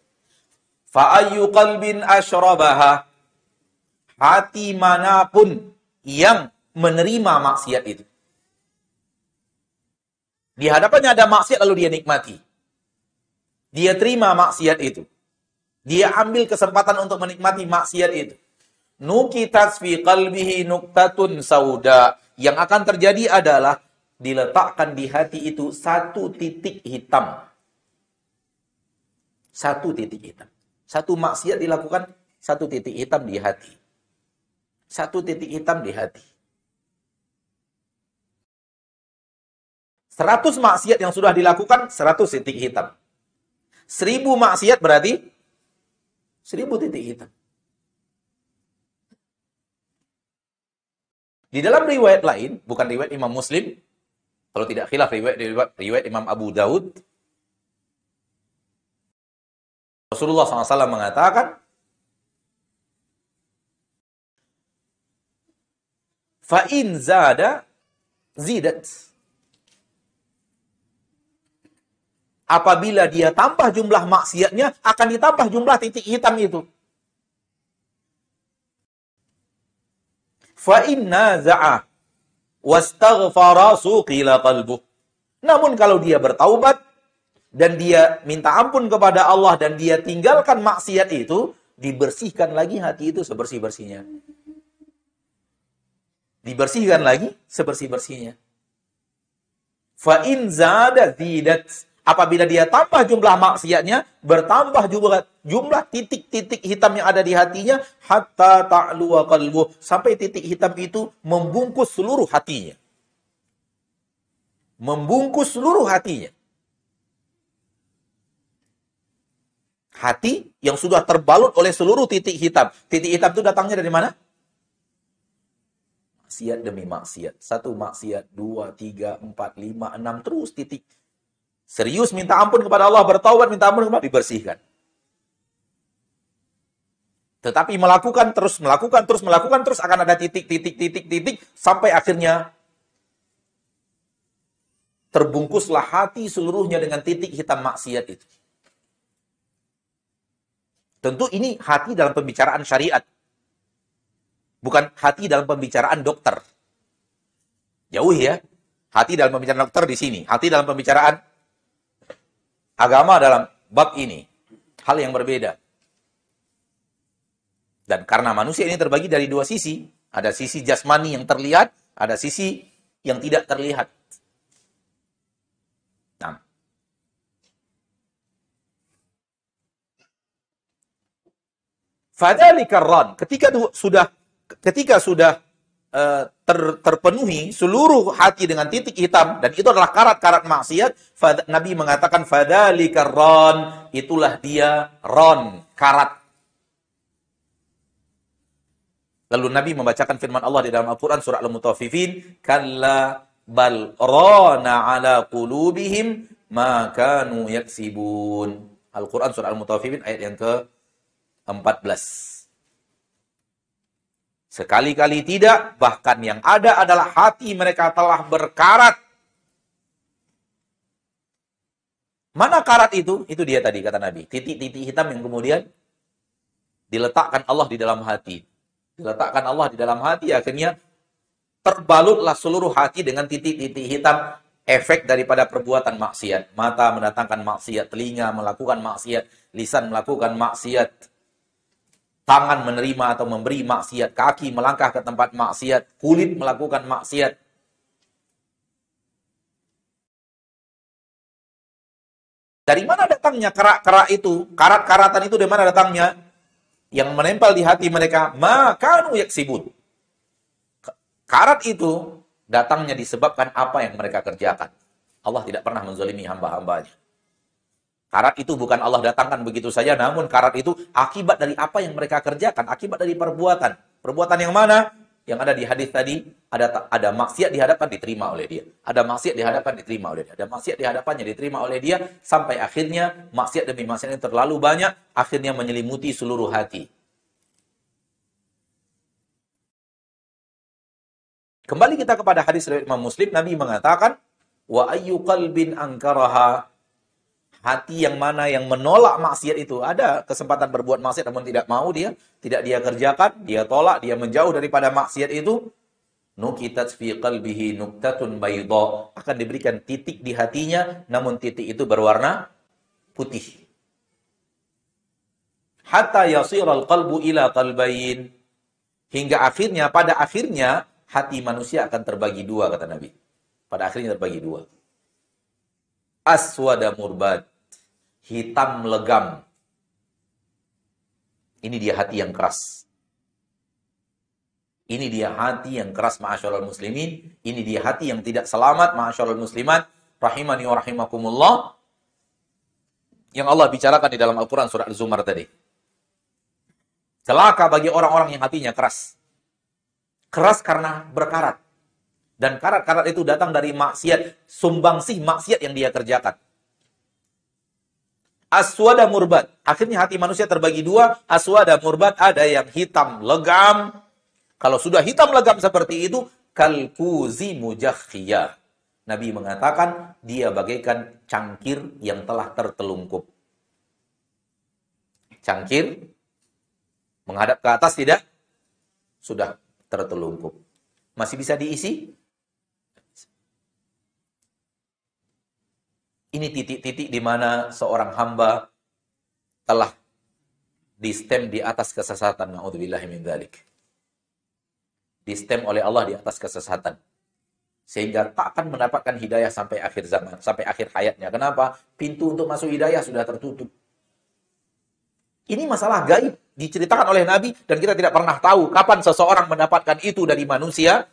[SPEAKER 1] Fa'ayu qalbin asyrabaha. Hati mana pun yang menerima maksiat itu. Di hadapannya ada maksiat lalu dia nikmati. Dia terima maksiat itu. Dia ambil kesempatan untuk menikmati maksiat itu. Nukitas fi qalbihi nuktatun sauda. Yang akan terjadi adalah diletakkan di hati itu satu titik hitam. Satu titik hitam. Satu maksiat dilakukan, satu titik hitam di hati. Satu titik hitam di hati. 100 maksiat yang sudah dilakukan, 100 titik hitam. 1000 maksiat berarti 1000 titik hitam. Di dalam riwayat lain, bukan riwayat Imam Muslim, kalau tidak khilaf riwayat, riwayat, riwayat Imam Abu Daud, Rasulullah SAW mengatakan, Fa'in zada zidat. apabila dia tambah jumlah maksiatnya, akan ditambah jumlah titik hitam itu. Fa inna za'a wastaghfara suqila qalbuh. Namun kalau dia bertaubat dan dia minta ampun kepada Allah dan dia tinggalkan maksiat itu, dibersihkan lagi hati itu sebersih-bersihnya. Dibersihkan lagi sebersih-bersihnya. Fa in zada zidat Apabila dia tambah jumlah maksiatnya, bertambah jumlah jumlah titik-titik hitam yang ada di hatinya hatta ta'luwa qalbuh sampai titik hitam itu membungkus seluruh hatinya. Membungkus seluruh hatinya. Hati yang sudah terbalut oleh seluruh titik hitam. Titik hitam itu datangnya dari mana? Maksiat demi maksiat. Satu maksiat, dua, tiga, empat, lima, enam. Terus titik Serius minta ampun kepada Allah, bertaubat minta ampun kepada dibersihkan. Tetapi melakukan terus, melakukan terus, melakukan terus akan ada titik, titik, titik, titik sampai akhirnya terbungkuslah hati seluruhnya dengan titik hitam maksiat itu. Tentu ini hati dalam pembicaraan syariat. Bukan hati dalam pembicaraan dokter. Jauh ya. Hati dalam pembicaraan dokter di sini. Hati dalam pembicaraan agama dalam bab ini. Hal yang berbeda. Dan karena manusia ini terbagi dari dua sisi. Ada sisi jasmani yang terlihat, ada sisi yang tidak terlihat. Nah. Fadzalika ran. Ketika sudah ketika sudah ter, terpenuhi seluruh hati dengan titik hitam dan itu adalah karat-karat maksiat, Nabi mengatakan fadzalika ran, itulah dia ron, karat. Lalu Nabi membacakan firman Allah di dalam Al-Qur'an surah Al-Mutaffifin, "Kalla bal rana ala qulubihim ma kanu yaksibun." Al-Qur'an surah Al-Mutaffifin ayat yang ke-14. Sekali-kali tidak, bahkan yang ada adalah hati mereka telah berkarat. Mana karat itu? Itu dia tadi kata Nabi. Titik-titik hitam yang kemudian diletakkan Allah di dalam hati. Diletakkan Allah di dalam hati, akhirnya terbalutlah seluruh hati dengan titik-titik hitam efek daripada perbuatan maksiat. Mata mendatangkan maksiat, telinga melakukan maksiat, lisan melakukan maksiat, tangan menerima atau memberi maksiat, kaki melangkah ke tempat maksiat, kulit melakukan maksiat. Dari mana datangnya kerak-kerak itu? Karat-karatan itu dari mana datangnya? Yang menempel di hati mereka, maka yaksibun. Karat itu datangnya disebabkan apa yang mereka kerjakan. Allah tidak pernah menzalimi hamba-hambanya. Karat itu bukan Allah datangkan begitu saja, namun karat itu akibat dari apa yang mereka kerjakan, akibat dari perbuatan. Perbuatan yang mana? Yang ada di hadis tadi, ada ada maksiat dihadapkan diterima oleh dia. Ada maksiat dihadapkan diterima oleh dia. Ada maksiat dihadapannya diterima oleh dia sampai akhirnya maksiat demi maksiat ini terlalu banyak, akhirnya menyelimuti seluruh hati. Kembali kita kepada hadis dari Imam Muslim, Nabi mengatakan, "Wa ayyu qalbin ankaraha hati yang mana yang menolak maksiat itu ada kesempatan berbuat maksiat namun tidak mau dia tidak dia kerjakan dia tolak dia menjauh daripada maksiat itu nukitat fi qalbihi nuktatun bayda. Akan diberikan titik di hatinya namun titik itu berwarna putih. Hatta yasiral qalbu ila qalbayn. Hingga akhirnya pada akhirnya hati manusia akan terbagi dua kata Nabi. Pada akhirnya terbagi dua. Aswada murbad hitam legam. Ini dia hati yang keras. Ini dia hati yang keras ma'asyarul muslimin. Ini dia hati yang tidak selamat ma'asyarul muslimat. Rahimani wa rahimakumullah. Yang Allah bicarakan di dalam Al-Quran surah Al-Zumar tadi. Celaka bagi orang-orang yang hatinya keras. Keras karena berkarat. Dan karat-karat itu datang dari maksiat, sumbangsih maksiat yang dia kerjakan. Aswada murbat. Akhirnya hati manusia terbagi dua. Aswada murbat ada yang hitam legam. Kalau sudah hitam legam seperti itu, kalkuzi mujakhiyah. Nabi mengatakan dia bagaikan cangkir yang telah tertelungkup. Cangkir menghadap ke atas tidak? Sudah tertelungkup. Masih bisa diisi? Ini titik-titik di mana seorang hamba telah di stem di atas kesesatan. Na'udzubillah min dzalik. Di stem oleh Allah di atas kesesatan. Sehingga tak akan mendapatkan hidayah sampai akhir zaman, sampai akhir hayatnya. Kenapa? Pintu untuk masuk hidayah sudah tertutup. Ini masalah gaib diceritakan oleh Nabi dan kita tidak pernah tahu kapan seseorang mendapatkan itu dari manusia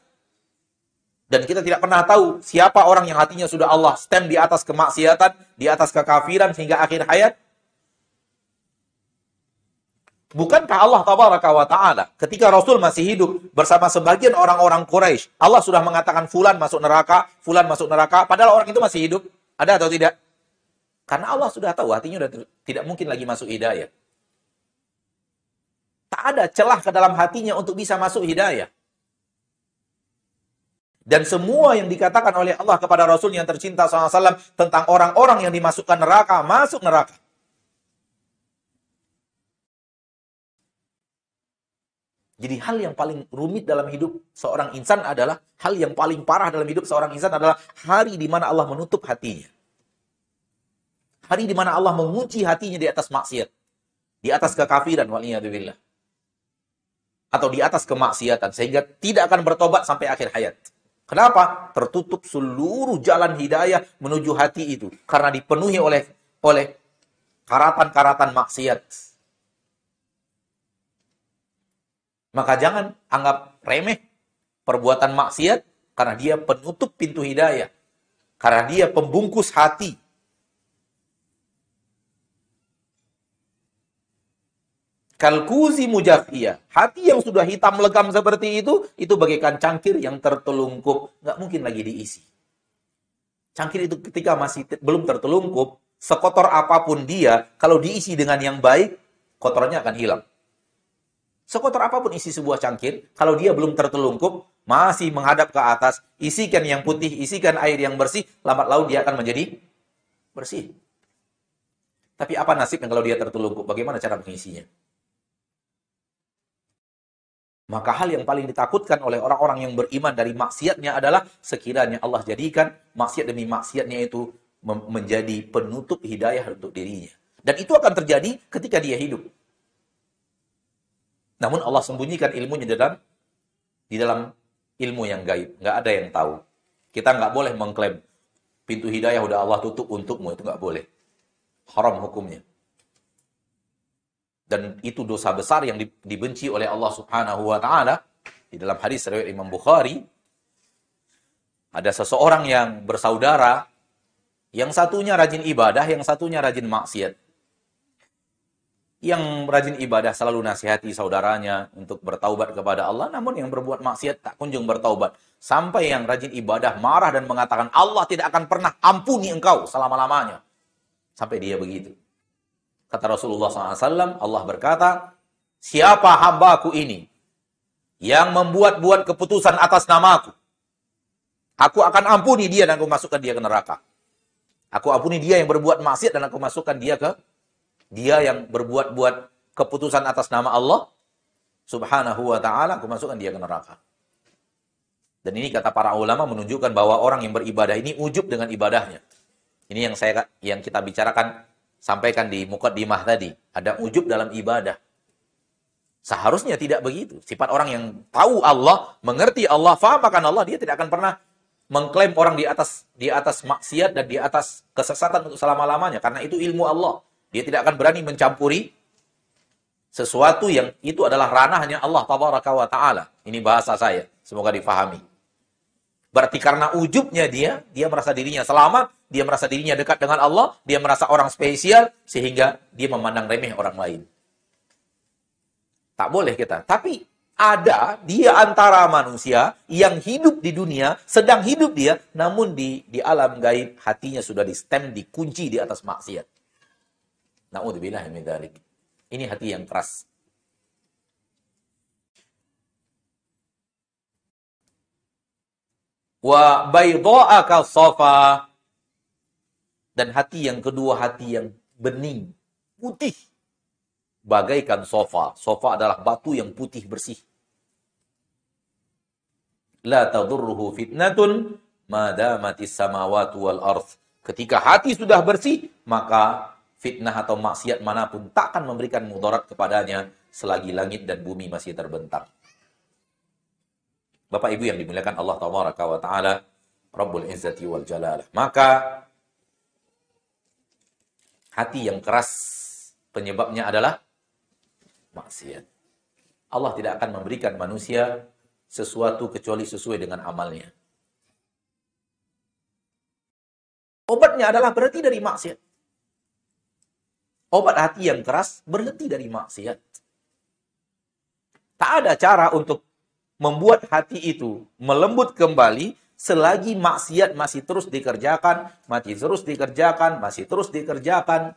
[SPEAKER 1] dan kita tidak pernah tahu siapa orang yang hatinya sudah Allah stem di atas kemaksiatan, di atas kekafiran hingga akhir hayat. Bukankah Allah tabaraka wa ta'ala ketika Rasul masih hidup bersama sebagian orang-orang Quraisy, Allah sudah mengatakan fulan masuk neraka, fulan masuk neraka, padahal orang itu masih hidup. Ada atau tidak? Karena Allah sudah tahu hatinya sudah tidak mungkin lagi masuk hidayah. Tak ada celah ke dalam hatinya untuk bisa masuk hidayah. Dan semua yang dikatakan oleh Allah kepada Rasul yang tercinta SAW tentang orang-orang yang dimasukkan neraka, masuk neraka. Jadi hal yang paling rumit dalam hidup seorang insan adalah, hal yang paling parah dalam hidup seorang insan adalah hari di mana Allah menutup hatinya. Hari di mana Allah menguji hatinya di atas maksiat. Di atas kekafiran, waliyahdubillah. Atau di atas kemaksiatan. Sehingga tidak akan bertobat sampai akhir hayat. Kenapa? Tertutup seluruh jalan hidayah menuju hati itu karena dipenuhi oleh oleh karatan-karatan maksiat. Maka jangan anggap remeh perbuatan maksiat karena dia penutup pintu hidayah. Karena dia pembungkus hati. Kalkuzi mujafia. Hati yang sudah hitam legam seperti itu, itu bagaikan cangkir yang tertelungkup. Nggak mungkin lagi diisi. Cangkir itu ketika masih belum tertelungkup, sekotor apa pun dia, kalau diisi dengan yang baik, kotornya akan hilang. Sekotor apa pun isi sebuah cangkir, kalau dia belum tertelungkup, masih menghadap ke atas, isikan yang putih, isikan air yang bersih, lambat laun dia akan menjadi bersih. Tapi apa nasibnya kalau dia tertelungkup? Bagaimana cara mengisinya? Maka hal yang paling ditakutkan oleh orang-orang yang beriman dari maksiatnya adalah sekiranya Allah jadikan maksiat demi maksiatnya itu menjadi penutup hidayah untuk dirinya. Dan itu akan terjadi ketika dia hidup. Namun Allah sembunyikan ilmunya di dalam di dalam ilmu yang gaib. Nggak ada yang tahu. Kita nggak boleh mengklaim pintu hidayah udah Allah tutup untukmu. Itu nggak boleh. Haram hukumnya. Dan itu dosa besar yang dibenci oleh Allah subhanahu wa ta'ala. Di dalam hadis riwayat Imam Bukhari. Ada seseorang yang bersaudara. Yang satunya rajin ibadah, yang satunya rajin maksiat yang rajin ibadah selalu nasihati saudaranya untuk bertaubat kepada Allah, namun yang berbuat maksiat tak kunjung bertaubat. Sampai yang rajin ibadah marah dan mengatakan, Allah tidak akan pernah ampuni engkau selama-lamanya. Sampai dia begitu. Kata Rasulullah SAW, Allah berkata, siapa hambaku ini yang membuat-buat keputusan atas namaku, aku akan ampuni dia dan aku masukkan dia ke neraka. Aku ampuni dia yang berbuat maksiat dan aku masukkan dia ke dia yang berbuat-buat keputusan atas nama Allah subhanahu wa ta'ala, aku masukkan dia ke neraka. Dan ini kata para ulama menunjukkan bahwa orang yang beribadah ini ujub dengan ibadahnya. Ini yang saya yang kita bicarakan sampaikan di mukaddimah tadi. Ada ujub dalam ibadah. Seharusnya tidak begitu. Sifat orang yang tahu Allah, mengerti Allah, faham akan Allah, dia tidak akan pernah mengklaim orang di atas di atas maksiat dan di atas kesesatan untuk selama-lamanya karena itu ilmu Allah. Dia tidak akan berani mencampuri sesuatu yang itu adalah ranahnya Allah tabaraka wa taala. Ini bahasa saya, semoga difahami. Berarti karena ujubnya dia, dia merasa dirinya selamat, dia merasa dirinya dekat dengan Allah, dia merasa orang spesial sehingga dia memandang remeh orang lain. Tak boleh kita. Tapi ada dia antara manusia yang hidup di dunia, sedang hidup dia, namun di di alam gaib hatinya sudah di stem, dikunci di atas maksiat. Ini hati yang keras. Wa baydha'aka safa dan hati yang kedua hati yang bening, putih. Bagaikan sofa. Sofa adalah batu yang putih bersih. La tadurruhu fitnatun madamatis samawati wal arth. Ketika hati sudah bersih, maka fitnah atau maksiat mana pun tak akan memberikan mudarat kepadanya selagi langit dan bumi masih terbentang. Bapak Ibu yang dimuliakan Allah Taala wa taala, Rabbul Izzati wal Jalal. Maka hati yang keras penyebabnya adalah maksiat. Allah tidak akan memberikan manusia sesuatu kecuali sesuai dengan amalnya. Obatnya adalah berarti dari maksiat. Obat hati yang keras berhenti dari maksiat. Tak ada cara untuk membuat hati itu melembut kembali selagi maksiat masih terus dikerjakan, masih terus dikerjakan, masih terus dikerjakan.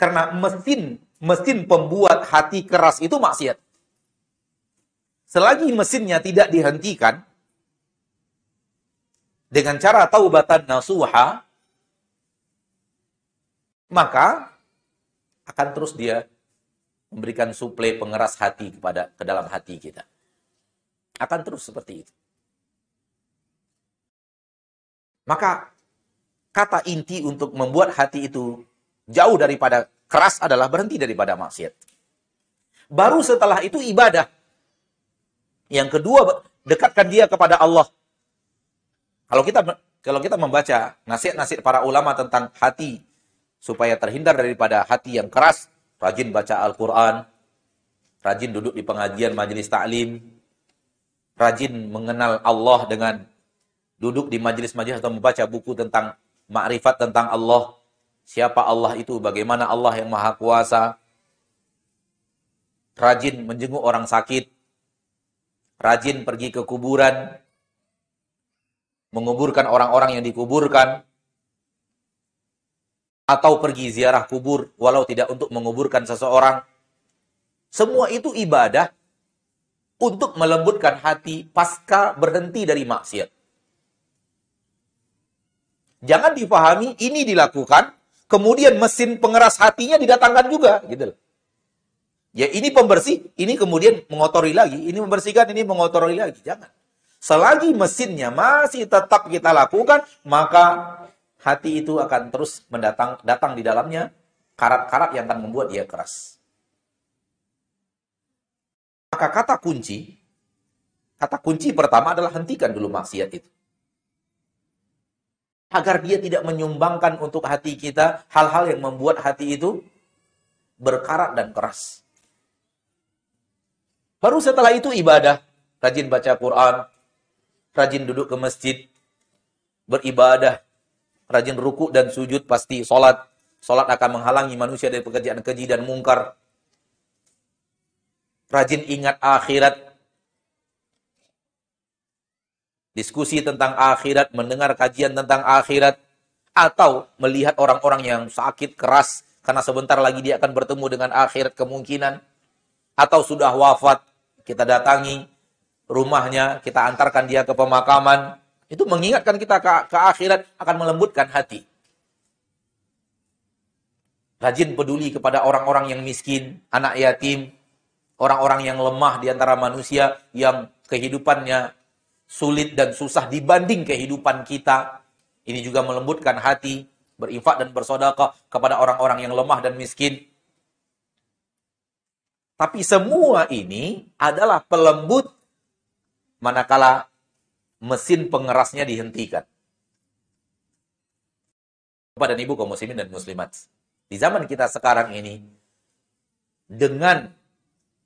[SPEAKER 1] Karena mesin mesin pembuat hati keras itu maksiat. Selagi mesinnya tidak dihentikan dengan cara taubatan nasuha, maka akan terus dia memberikan suplai pengeras hati kepada ke dalam hati kita. Akan terus seperti itu. Maka kata inti untuk membuat hati itu jauh daripada keras adalah berhenti daripada maksiat. Baru setelah itu ibadah. Yang kedua, dekatkan dia kepada Allah. Kalau kita kalau kita membaca nasihat-nasihat para ulama tentang hati supaya terhindar daripada hati yang keras, rajin baca Al-Quran, rajin duduk di pengajian majelis taklim, rajin mengenal Allah dengan duduk di majelis-majelis atau membaca buku tentang makrifat tentang Allah, siapa Allah itu, bagaimana Allah yang maha kuasa, rajin menjenguk orang sakit, rajin pergi ke kuburan, menguburkan orang-orang yang dikuburkan, atau pergi ziarah kubur walau tidak untuk menguburkan seseorang. Semua itu ibadah untuk melembutkan hati pasca berhenti dari maksiat. Jangan difahami ini dilakukan, kemudian mesin pengeras hatinya didatangkan juga, gitu Ya ini pembersih, ini kemudian mengotori lagi, ini membersihkan, ini mengotori lagi. Jangan. Selagi mesinnya masih tetap kita lakukan, maka hati itu akan terus mendatang datang di dalamnya karat-karat yang akan membuat dia keras. Maka kata kunci, kata kunci pertama adalah hentikan dulu maksiat itu. Agar dia tidak menyumbangkan untuk hati kita hal-hal yang membuat hati itu berkarat dan keras. Baru setelah itu ibadah, rajin baca Quran, rajin duduk ke masjid, beribadah, rajin ruku dan sujud pasti sholat. Sholat akan menghalangi manusia dari pekerjaan keji dan mungkar. Rajin ingat akhirat. Diskusi tentang akhirat, mendengar kajian tentang akhirat. Atau melihat orang-orang yang sakit, keras. Karena sebentar lagi dia akan bertemu dengan akhirat kemungkinan. Atau sudah wafat, kita datangi rumahnya, kita antarkan dia ke pemakaman itu mengingatkan kita ke, ke akhirat akan melembutkan hati. Rajin peduli kepada orang-orang yang miskin, anak yatim, orang-orang yang lemah di antara manusia yang kehidupannya sulit dan susah dibanding kehidupan kita. Ini juga melembutkan hati, berinfak dan bersodakah kepada orang-orang yang lemah dan miskin. Tapi semua ini adalah pelembut manakala mesin pengerasnya dihentikan. Bapak dan Ibu kaum muslimin dan muslimat. Di zaman kita sekarang ini dengan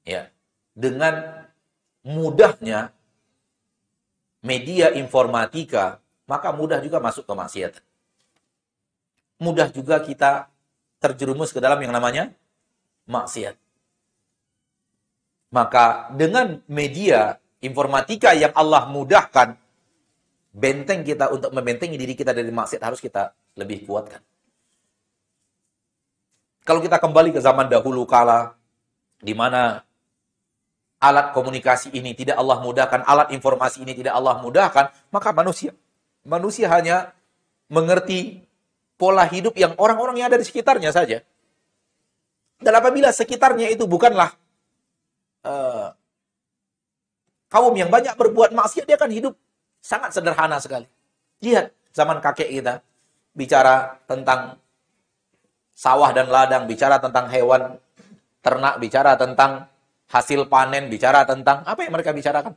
[SPEAKER 1] ya, dengan mudahnya media informatika, maka mudah juga masuk ke maksiat. Mudah juga kita terjerumus ke dalam yang namanya maksiat. Maka dengan media informatika yang Allah mudahkan, benteng kita untuk membentengi diri kita dari maksiat harus kita lebih kuatkan. Kalau kita kembali ke zaman dahulu kala, di mana alat komunikasi ini tidak Allah mudahkan, alat informasi ini tidak Allah mudahkan, maka manusia manusia hanya mengerti pola hidup yang orang-orang yang ada di sekitarnya saja. Dan apabila sekitarnya itu bukanlah uh, kaum yang banyak berbuat maksiat, dia akan hidup Sangat sederhana sekali. Lihat zaman kakek kita bicara tentang sawah dan ladang, bicara tentang hewan ternak, bicara tentang hasil panen, bicara tentang apa yang mereka bicarakan.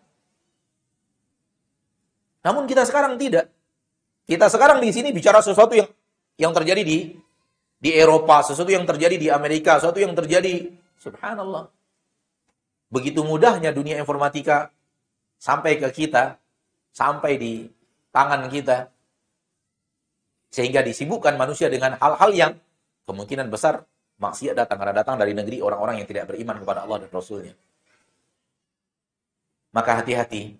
[SPEAKER 1] Namun kita sekarang tidak. Kita sekarang di sini bicara sesuatu yang yang terjadi di di Eropa, sesuatu yang terjadi di Amerika, sesuatu yang terjadi subhanallah. Begitu mudahnya dunia informatika sampai ke kita sampai di tangan kita. Sehingga disibukkan manusia dengan hal-hal yang kemungkinan besar maksiat datang karena datang dari negeri orang-orang yang tidak beriman kepada Allah dan Rasulnya. Maka hati-hati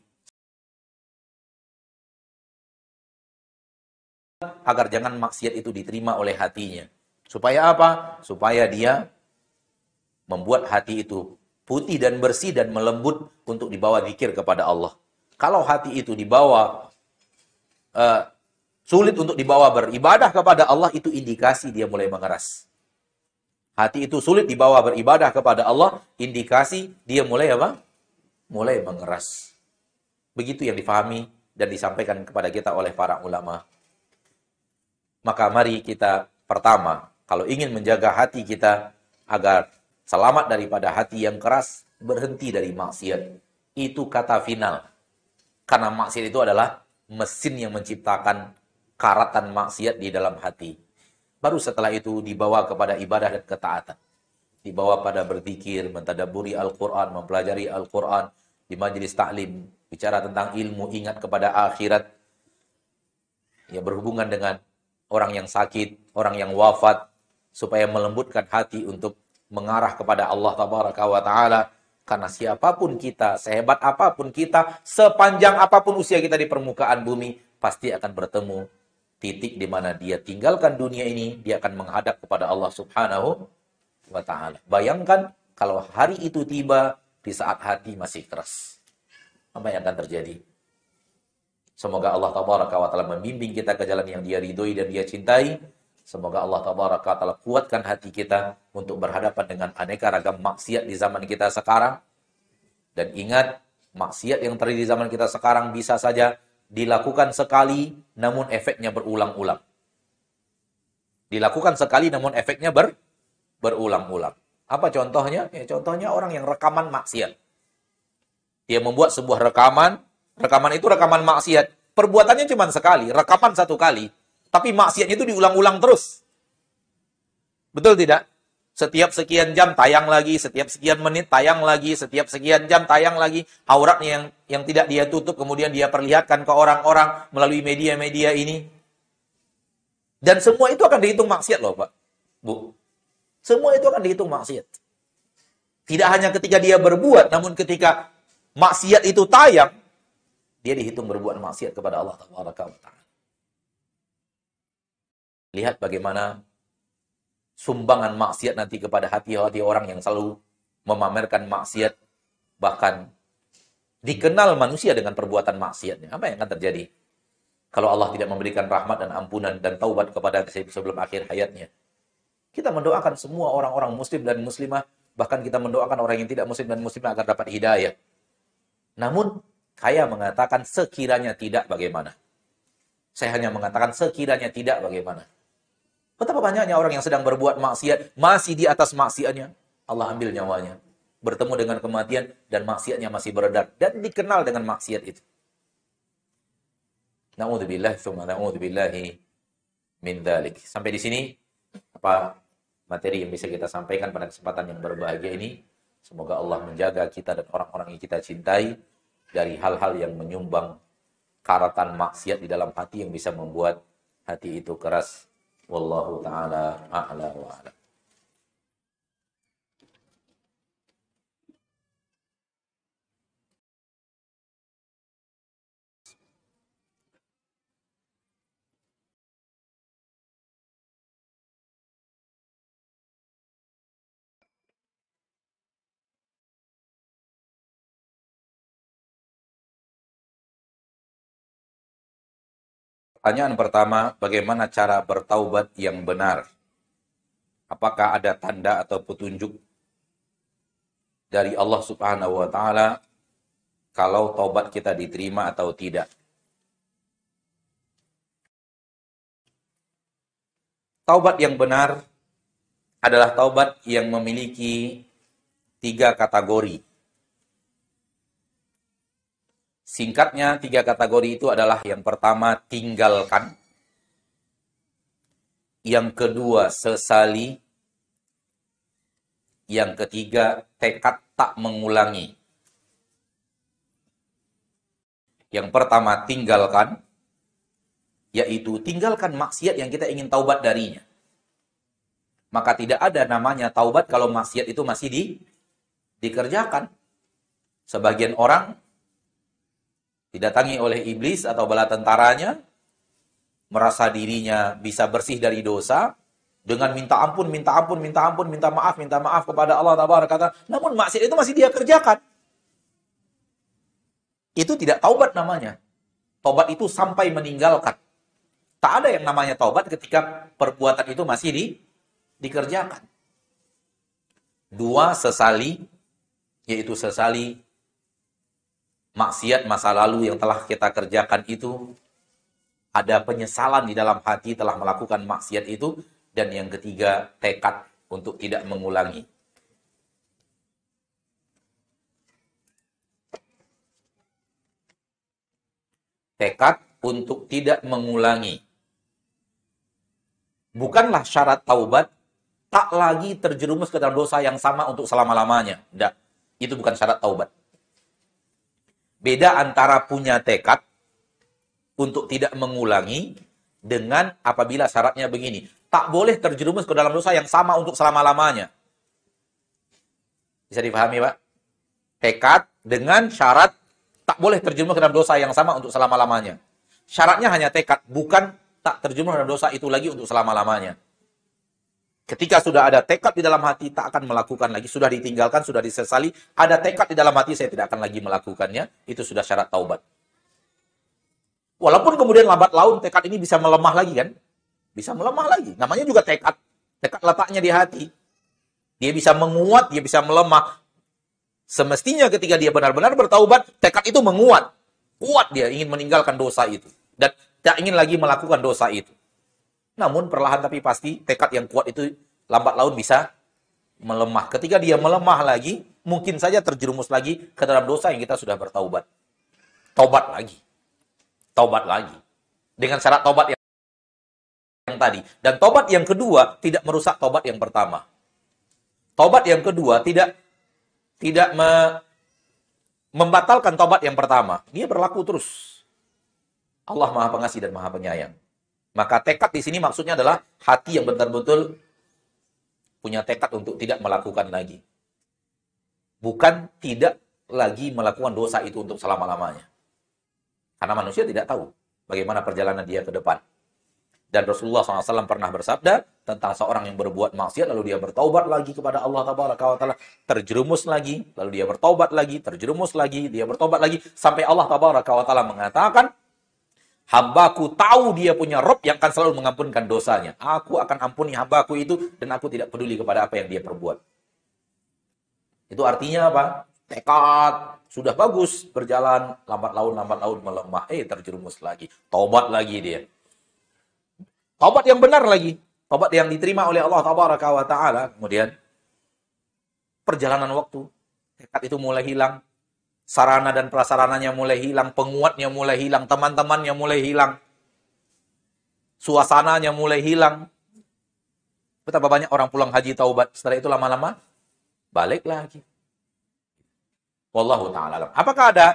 [SPEAKER 1] agar jangan maksiat itu diterima oleh hatinya. Supaya apa? Supaya dia membuat hati itu putih dan bersih dan melembut untuk dibawa zikir kepada Allah. Kalau hati itu dibawa uh, sulit untuk dibawa beribadah kepada Allah, itu indikasi dia mulai mengeras. Hati itu sulit dibawa beribadah kepada Allah, indikasi dia mulai apa? Mulai mengeras. Begitu yang difahami dan disampaikan kepada kita oleh para ulama. Maka mari kita pertama, kalau ingin menjaga hati kita agar selamat daripada hati yang keras, berhenti dari maksiat. Itu kata final. Karena maksiat itu adalah mesin yang menciptakan karatan maksiat di dalam hati. Baru setelah itu dibawa kepada ibadah dan ketaatan. dibawa pada berzikir, mentadaburi Al-Quran, mempelajari Al-Quran, di majelis taklim, bicara tentang ilmu, ingat kepada akhirat, ya berhubungan dengan orang yang sakit, orang yang wafat, supaya melembutkan hati untuk mengarah kepada Allah Taala. Karena siapa pun kita, sehebat apa pun kita, sepanjang apa pun usia kita di permukaan bumi, pasti akan bertemu titik di mana dia tinggalkan dunia ini, dia akan menghadap kepada Allah Subhanahu wa taala. Bayangkan kalau hari itu tiba di saat hati masih keras. Apa yang akan terjadi? Semoga Allah taala membimbing kita ke jalan yang Dia ridhoi dan Dia cintai Semoga Allah taala kuatkan hati kita untuk berhadapan dengan aneka ragam maksiat di zaman kita sekarang. Dan ingat, maksiat yang terjadi di zaman kita sekarang bisa saja dilakukan sekali namun efeknya berulang-ulang. Dilakukan sekali namun efeknya ber berulang-ulang. Apa contohnya? Ya, contohnya orang yang rekaman maksiat. Dia membuat sebuah rekaman, rekaman itu rekaman maksiat. Perbuatannya cuma sekali, rekaman satu kali. Tapi maksiatnya itu diulang-ulang terus. Betul tidak? Setiap sekian jam tayang lagi, setiap sekian menit tayang lagi, setiap sekian jam tayang lagi. Auratnya yang yang tidak dia tutup kemudian dia perlihatkan ke orang-orang melalui media-media ini. Dan semua itu akan dihitung maksiat loh Pak. Bu. Semua itu akan dihitung maksiat. Tidak hanya ketika dia berbuat, namun ketika maksiat itu tayang, dia dihitung berbuat maksiat kepada Allah Taala. Lihat bagaimana sumbangan maksiat nanti kepada hati-hati orang yang selalu memamerkan maksiat. Bahkan dikenal manusia dengan perbuatan maksiatnya. Apa yang akan terjadi? Kalau Allah tidak memberikan rahmat dan ampunan dan taubat kepada sebelum akhir hayatnya. Kita mendoakan semua orang-orang muslim dan muslimah. Bahkan kita mendoakan orang yang tidak muslim dan muslimah agar dapat hidayah. Namun, saya mengatakan sekiranya tidak bagaimana. Saya hanya mengatakan sekiranya tidak bagaimana. Betapa banyaknya orang yang sedang berbuat maksiat, masih di atas maksiatnya. Allah ambil nyawanya. Bertemu dengan kematian dan maksiatnya masih beredar. Dan dikenal dengan maksiat itu. Na'udzubillah, thumma na'udzubillahi min dhalik. Sampai di sini, apa materi yang bisa kita sampaikan pada kesempatan yang berbahagia ini. Semoga Allah menjaga kita dan orang-orang yang kita cintai dari hal-hal yang menyumbang karatan maksiat di dalam hati yang bisa membuat hati itu keras Wallahu taala a'la wa. Pertanyaan pertama, bagaimana cara bertaubat yang benar? Apakah ada tanda atau petunjuk dari Allah Subhanahu wa taala kalau taubat kita diterima atau tidak? Taubat yang benar adalah taubat yang memiliki tiga kategori. Singkatnya, tiga kategori itu adalah yang pertama, tinggalkan. Yang kedua, sesali. Yang ketiga, tekad tak mengulangi. Yang pertama, tinggalkan. Yaitu tinggalkan maksiat yang kita ingin taubat darinya. Maka tidak ada namanya taubat kalau maksiat itu masih di, dikerjakan. Sebagian orang didatangi oleh iblis atau bala tentaranya, merasa dirinya bisa bersih dari dosa, dengan minta ampun, minta ampun, minta ampun, minta maaf, minta maaf kepada Allah Taala. Namun maksiat itu masih dia kerjakan. Itu tidak taubat namanya. Taubat itu sampai meninggalkan. Tak ada yang namanya taubat ketika perbuatan itu masih di, dikerjakan. Dua, sesali, yaitu sesali maksiat masa lalu yang telah kita kerjakan itu ada penyesalan di dalam hati telah melakukan maksiat itu dan yang ketiga tekad untuk tidak mengulangi. Tekad untuk tidak mengulangi. Bukanlah syarat taubat tak lagi terjerumus ke dalam dosa yang sama untuk selama-lamanya. Tidak. Itu bukan syarat taubat. Beda antara punya tekad untuk tidak mengulangi dengan apabila syaratnya begini. Tak boleh terjerumus ke dalam dosa yang sama untuk selama-lamanya. Bisa dipahami, Pak? Tekad dengan syarat tak boleh terjerumus ke dalam dosa yang sama untuk selama-lamanya. Syaratnya hanya tekad, bukan tak terjerumus ke dalam dosa itu lagi untuk selama-lamanya. Ketika sudah ada tekad di dalam hati, tak akan melakukan lagi. Sudah ditinggalkan, sudah disesali. Ada tekad di dalam hati, saya tidak akan lagi melakukannya. Itu sudah syarat taubat. Walaupun kemudian lambat laun tekad ini bisa melemah lagi kan? Bisa melemah lagi. Namanya juga tekad. Tekad letaknya di hati. Dia bisa menguat, dia bisa melemah. Semestinya ketika dia benar-benar bertaubat, tekad itu menguat. Kuat dia ingin meninggalkan dosa itu. Dan tak ingin lagi melakukan dosa itu. Namun perlahan tapi pasti tekad yang kuat itu lambat laun bisa melemah. Ketika dia melemah lagi, mungkin saja terjerumus lagi ke dalam dosa yang kita sudah bertaubat. Taubat lagi. Taubat lagi. Dengan syarat taubat yang, yang tadi. Dan taubat yang kedua tidak merusak taubat yang pertama. Taubat yang kedua tidak tidak me, membatalkan taubat yang pertama. Dia berlaku terus. Allah Maha Pengasih dan Maha Penyayang. Maka tekad di sini maksudnya adalah hati yang betul-betul punya tekad untuk tidak melakukan lagi. Bukan tidak lagi melakukan dosa itu untuk selama-lamanya. Karena manusia tidak tahu bagaimana perjalanan dia ke depan. Dan Rasulullah SAW pernah bersabda tentang seorang yang berbuat maksiat lalu dia bertaubat lagi kepada Allah Taala, terjerumus lagi, lalu dia bertaubat lagi, terjerumus lagi, dia bertaubat lagi sampai Allah Taala mengatakan Hambaku tahu dia punya Rob yang akan selalu mengampunkan dosanya. Aku akan ampuni hambaku itu dan aku tidak peduli kepada apa yang dia perbuat. Itu artinya apa? Tekad. Sudah bagus berjalan. Lambat laun lambat laun melemah. Eh terjerumus lagi. Tobat lagi dia. Tobat yang benar lagi. Tobat yang diterima oleh Allah taala. Kemudian perjalanan waktu. Tekad itu mulai hilang sarana dan prasarananya mulai hilang, penguatnya mulai hilang, teman-temannya mulai hilang, suasananya mulai hilang. Betapa banyak orang pulang haji taubat, setelah itu lama-lama balik lagi. Wallahu taala Apakah ada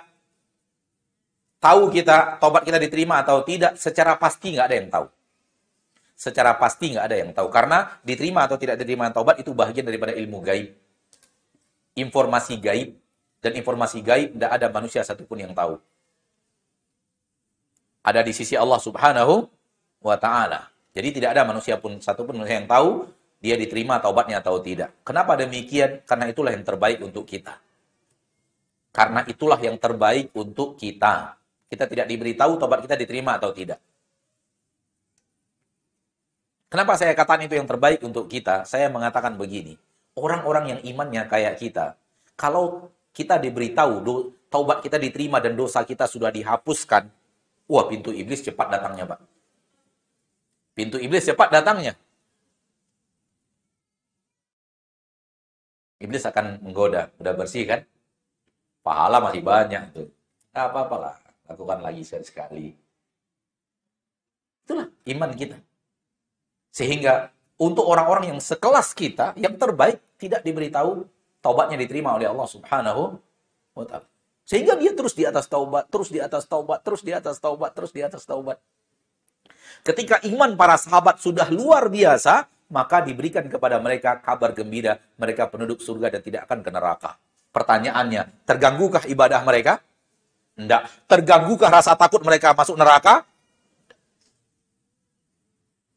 [SPEAKER 1] tahu kita taubat kita diterima atau tidak? Secara pasti nggak ada yang tahu. Secara pasti nggak ada yang tahu karena diterima atau tidak diterima taubat itu bagian daripada ilmu gaib. Informasi gaib dan informasi gaib tidak ada manusia satupun yang tahu. Ada di sisi Allah Subhanahu wa taala. Jadi tidak ada manusia pun satupun yang tahu dia diterima taubatnya atau tidak. Kenapa demikian? Karena itulah yang terbaik untuk kita. Karena itulah yang terbaik untuk kita. Kita tidak diberitahu taubat kita diterima atau tidak. Kenapa saya katakan itu yang terbaik untuk kita? Saya mengatakan begini. Orang-orang yang imannya kayak kita, kalau kita diberitahu taubat kita diterima dan dosa kita sudah dihapuskan, wah pintu iblis cepat datangnya, Pak. Pintu iblis cepat datangnya. Iblis akan menggoda, udah bersih kan? Pahala masih banyak tuh. Gak apa-apa lah, lakukan lagi sekali-sekali. Itulah iman kita. Sehingga untuk orang-orang yang sekelas kita, yang terbaik tidak diberitahu taubatnya diterima oleh Allah Subhanahu wa taala. Sehingga dia terus di atas taubat, terus di atas taubat, terus di atas taubat, terus di atas taubat. Ketika iman para sahabat sudah luar biasa, maka diberikan kepada mereka kabar gembira, mereka penduduk surga dan tidak akan ke neraka. Pertanyaannya, terganggukah ibadah mereka? Tidak. Terganggukah rasa takut mereka masuk neraka?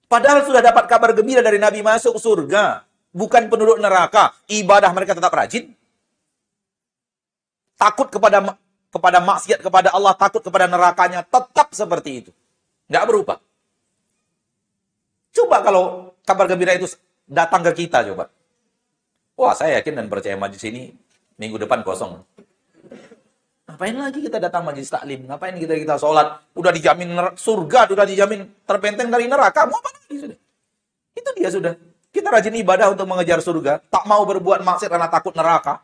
[SPEAKER 1] Padahal sudah dapat kabar gembira dari Nabi masuk surga bukan penduduk neraka, ibadah mereka tetap rajin. Takut kepada kepada maksiat kepada Allah, takut kepada nerakanya, tetap seperti itu. Nggak berubah. Coba kalau kabar gembira itu datang ke kita, coba. Wah, saya yakin dan percaya majlis ini minggu depan kosong. Ngapain lagi kita datang majlis taklim? Ngapain kita kita sholat? Udah dijamin surga, udah dijamin terpenteng dari neraka. Mau apa lagi sudah? Itu dia sudah. Kita rajin ibadah untuk mengejar surga, tak mau berbuat maksiat karena takut neraka.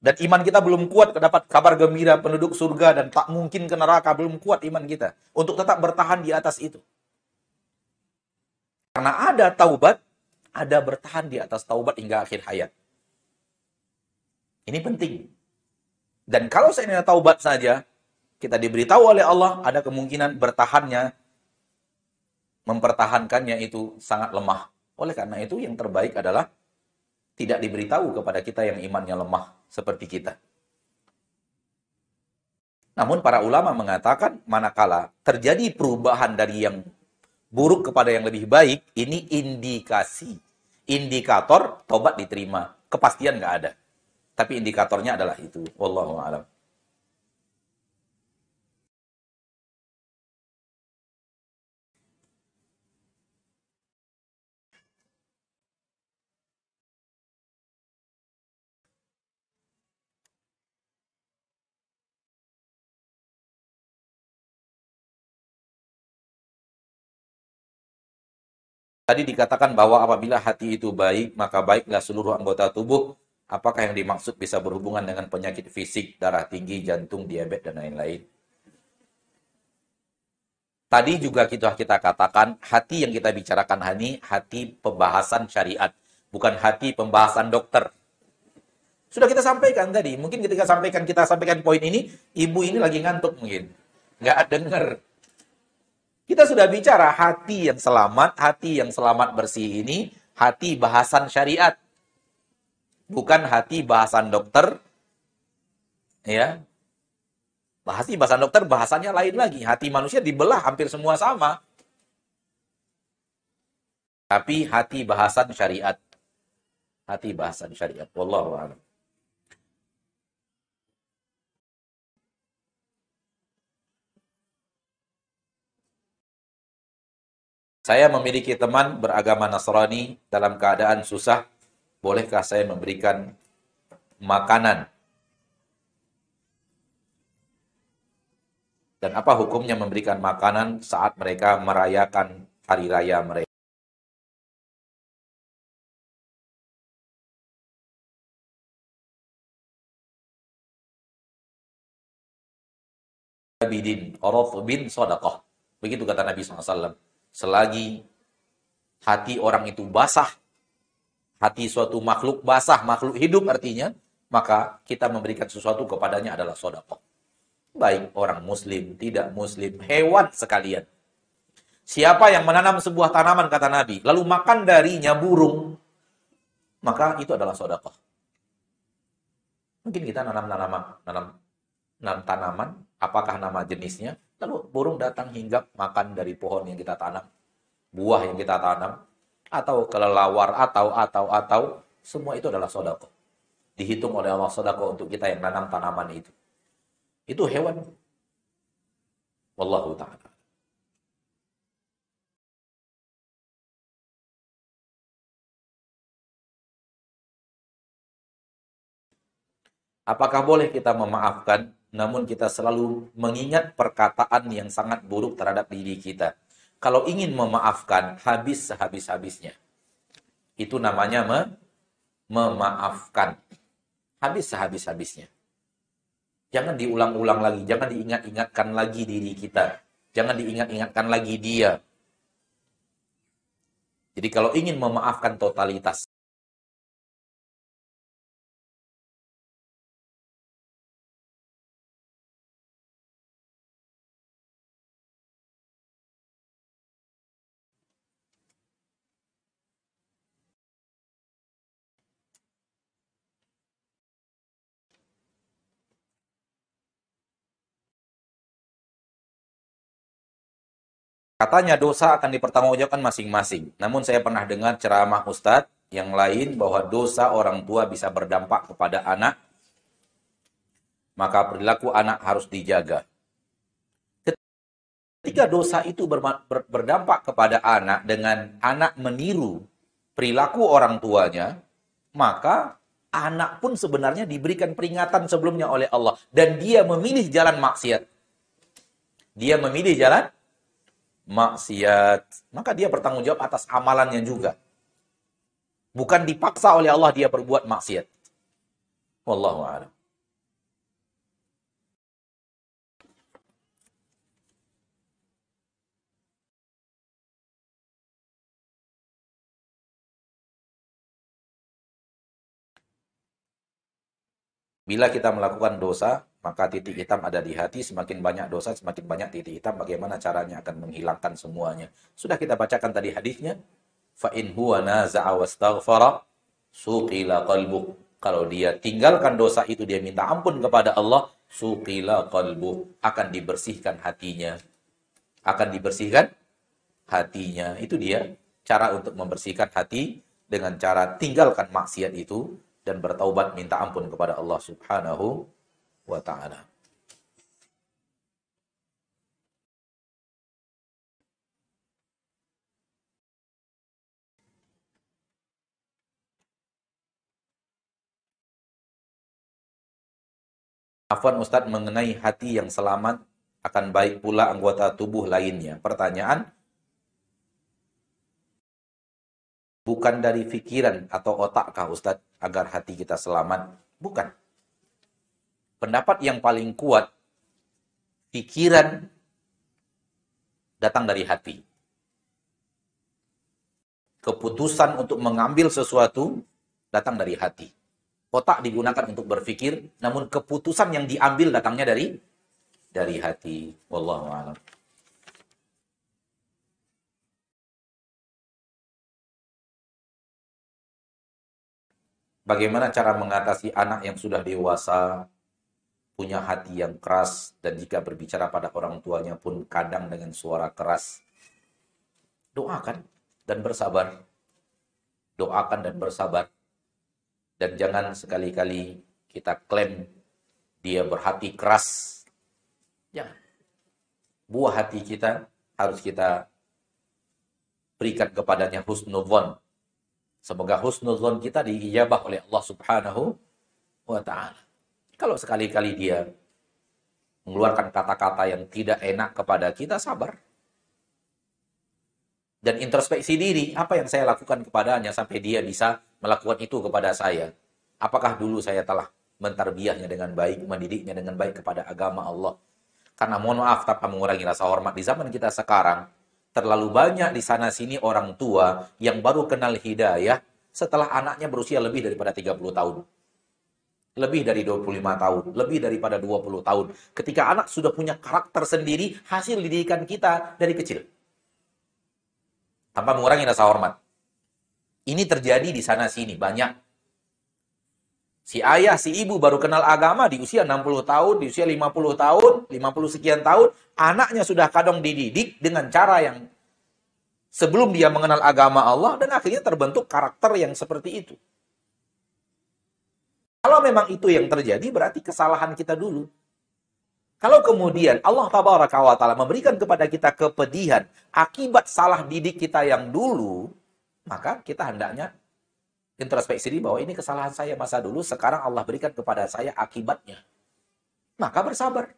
[SPEAKER 1] Dan iman kita belum kuat dapat kabar gembira penduduk surga dan tak mungkin ke neraka, belum kuat iman kita untuk tetap bertahan di atas itu. Karena ada taubat, ada bertahan di atas taubat hingga akhir hayat. Ini penting. Dan kalau saya taubat saja, kita diberitahu oleh Allah, ada kemungkinan bertahannya, mempertahankannya itu sangat lemah. Oleh karena itu, yang terbaik adalah tidak diberitahu kepada kita yang imannya lemah seperti kita. Namun para ulama mengatakan manakala terjadi perubahan dari yang buruk kepada yang lebih baik, ini indikasi, indikator tobat diterima. Kepastian nggak ada. Tapi indikatornya adalah itu. Wallahu a'lam. Tadi dikatakan bahwa apabila hati itu baik, maka baiklah seluruh anggota tubuh. Apakah yang dimaksud bisa berhubungan dengan penyakit fisik, darah tinggi, jantung, diabetes, dan lain-lain? Tadi juga kita kita katakan hati yang kita bicarakan ini hati pembahasan syariat, bukan hati pembahasan dokter. Sudah kita sampaikan tadi, mungkin ketika sampaikan kita sampaikan poin ini, ibu ini lagi ngantuk mungkin, nggak dengar kita sudah bicara hati yang selamat, hati yang selamat bersih ini hati bahasan syariat. Bukan hati bahasan dokter. Ya. Bahasi bahasan dokter bahasanya lain lagi. Hati manusia dibelah hampir semua sama. Tapi hati bahasan syariat. Hati bahasan syariat. Wallahu a'lam. Saya memiliki teman beragama Nasrani dalam keadaan susah. Bolehkah saya memberikan makanan? Dan apa hukumnya memberikan makanan saat mereka merayakan hari raya mereka? Bidin, bin sodakoh. Begitu kata Nabi SAW selagi hati orang itu basah, hati suatu makhluk basah, makhluk hidup artinya, maka kita memberikan sesuatu kepadanya adalah sodako. Baik orang muslim, tidak muslim, hewan sekalian. Siapa yang menanam sebuah tanaman, kata Nabi, lalu makan darinya burung, maka itu adalah sodako. Mungkin kita nanam tanaman, nanam, nanam tanaman, apakah nama jenisnya, Lalu burung datang hinggap makan dari pohon yang kita tanam, buah yang kita tanam, atau kelelawar, atau, atau, atau, semua itu adalah sodako. Dihitung oleh Allah sodako untuk kita yang nanam tanaman itu. Itu hewan. Wallahu ta'ala. Apakah boleh kita memaafkan namun kita selalu mengingat perkataan yang sangat buruk terhadap diri kita. Kalau ingin memaafkan, habis sehabis-habisnya. Itu namanya me memaafkan. Habis sehabis-habisnya. Jangan diulang-ulang lagi, jangan diingat-ingatkan lagi diri kita. Jangan diingat-ingatkan lagi dia. Jadi kalau ingin memaafkan totalitas, Katanya dosa akan dipertanggungjawabkan masing-masing. Namun saya pernah dengar ceramah Ustadz yang lain bahwa dosa orang tua bisa berdampak kepada anak. Maka perilaku anak harus dijaga. Ketika dosa itu berdampak kepada anak dengan anak meniru perilaku orang tuanya, maka anak pun sebenarnya diberikan peringatan sebelumnya oleh Allah. Dan dia memilih jalan maksiat. Dia memilih jalan maksiat, maka dia bertanggung jawab atas amalannya juga. Bukan dipaksa oleh Allah dia berbuat maksiat. Wallahu a'lam. Bila kita melakukan dosa, maka titik hitam ada di hati. Semakin banyak dosa, semakin banyak titik hitam. Bagaimana caranya akan menghilangkan semuanya. Sudah kita bacakan tadi hadisnya. Fa'in huwa naza'a wastaghfara suqila qalbu. Kalau dia tinggalkan dosa itu, dia minta ampun kepada Allah, suqila qalbu. Akan dibersihkan hatinya. Akan dibersihkan hatinya. Itu dia cara untuk membersihkan hati dengan cara tinggalkan maksiat itu dan bertaubat minta ampun kepada Allah Subhanahu wa taala. Afwan Ustadz mengenai hati yang selamat akan baik pula anggota tubuh lainnya. Pertanyaan, bukan dari pikiran atau otakkah Ustadz agar hati kita selamat? Bukan. Pendapat yang paling kuat, pikiran datang dari hati. Keputusan untuk mengambil sesuatu datang dari hati. Otak digunakan untuk berpikir, namun keputusan yang diambil datangnya dari dari hati. Wallahu a'lam. Bagaimana cara mengatasi anak yang sudah dewasa, punya hati yang keras, dan jika berbicara pada orang tuanya pun kadang dengan suara keras? Doakan dan bersabar. Doakan dan bersabar. Dan jangan sekali-kali kita klaim dia berhati keras. Jangan. Buah hati kita harus kita berikan kepadanya husnul Semoga husnuzon kita diijabah oleh Allah Subhanahu wa taala. Kalau sekali-kali dia mengeluarkan kata-kata yang tidak enak kepada kita, sabar. Dan introspeksi diri, apa yang saya lakukan kepadanya sampai dia bisa melakukan itu kepada saya? Apakah dulu saya telah mentarbiahnya dengan baik, mendidiknya dengan baik kepada agama Allah? Karena mohon maaf tanpa mengurangi rasa hormat di zaman kita sekarang, Terlalu banyak di sana sini orang tua yang baru kenal hidayah setelah anaknya berusia lebih daripada 30 tahun. Lebih dari 25 tahun, lebih daripada 20 tahun. Ketika anak sudah punya karakter sendiri, hasil didikan kita dari kecil. Tanpa mengurangi rasa hormat. Ini terjadi di sana sini, banyak. Si ayah, si ibu baru kenal agama di usia 60 tahun, di usia 50 tahun, 50 sekian tahun, anaknya sudah kadang dididik dengan cara yang sebelum dia mengenal agama Allah dan akhirnya terbentuk karakter yang seperti itu. Kalau memang itu yang terjadi berarti kesalahan kita dulu. Kalau kemudian Allah tabaraka wa taala memberikan kepada kita kepedihan akibat salah didik kita yang dulu, maka kita hendaknya introspeksi diri bahwa ini kesalahan saya masa dulu, sekarang Allah berikan kepada saya akibatnya. Maka bersabar.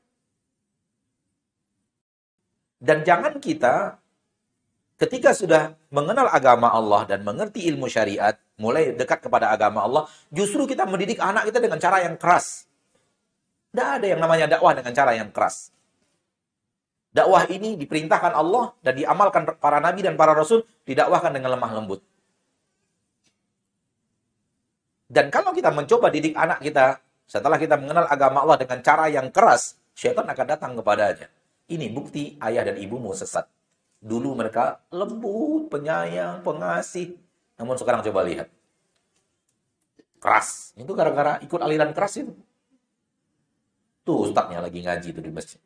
[SPEAKER 1] Dan jangan kita ketika sudah mengenal agama Allah dan mengerti ilmu syariat, mulai dekat kepada agama Allah, justru kita mendidik anak kita dengan cara yang keras. Tidak ada yang namanya dakwah dengan cara yang keras. Dakwah ini diperintahkan Allah dan diamalkan para nabi dan para rasul, didakwahkan dengan lemah lembut. Dan kalau kita mencoba didik anak kita, setelah kita mengenal agama Allah dengan cara yang keras, syaitan akan datang kepadanya. Ini bukti ayah dan ibumu sesat. Dulu mereka lembut, penyayang, pengasih. Namun sekarang coba lihat. Keras. Itu gara-gara ikut aliran keras itu. Tuh ustadznya lagi ngaji itu di masjid.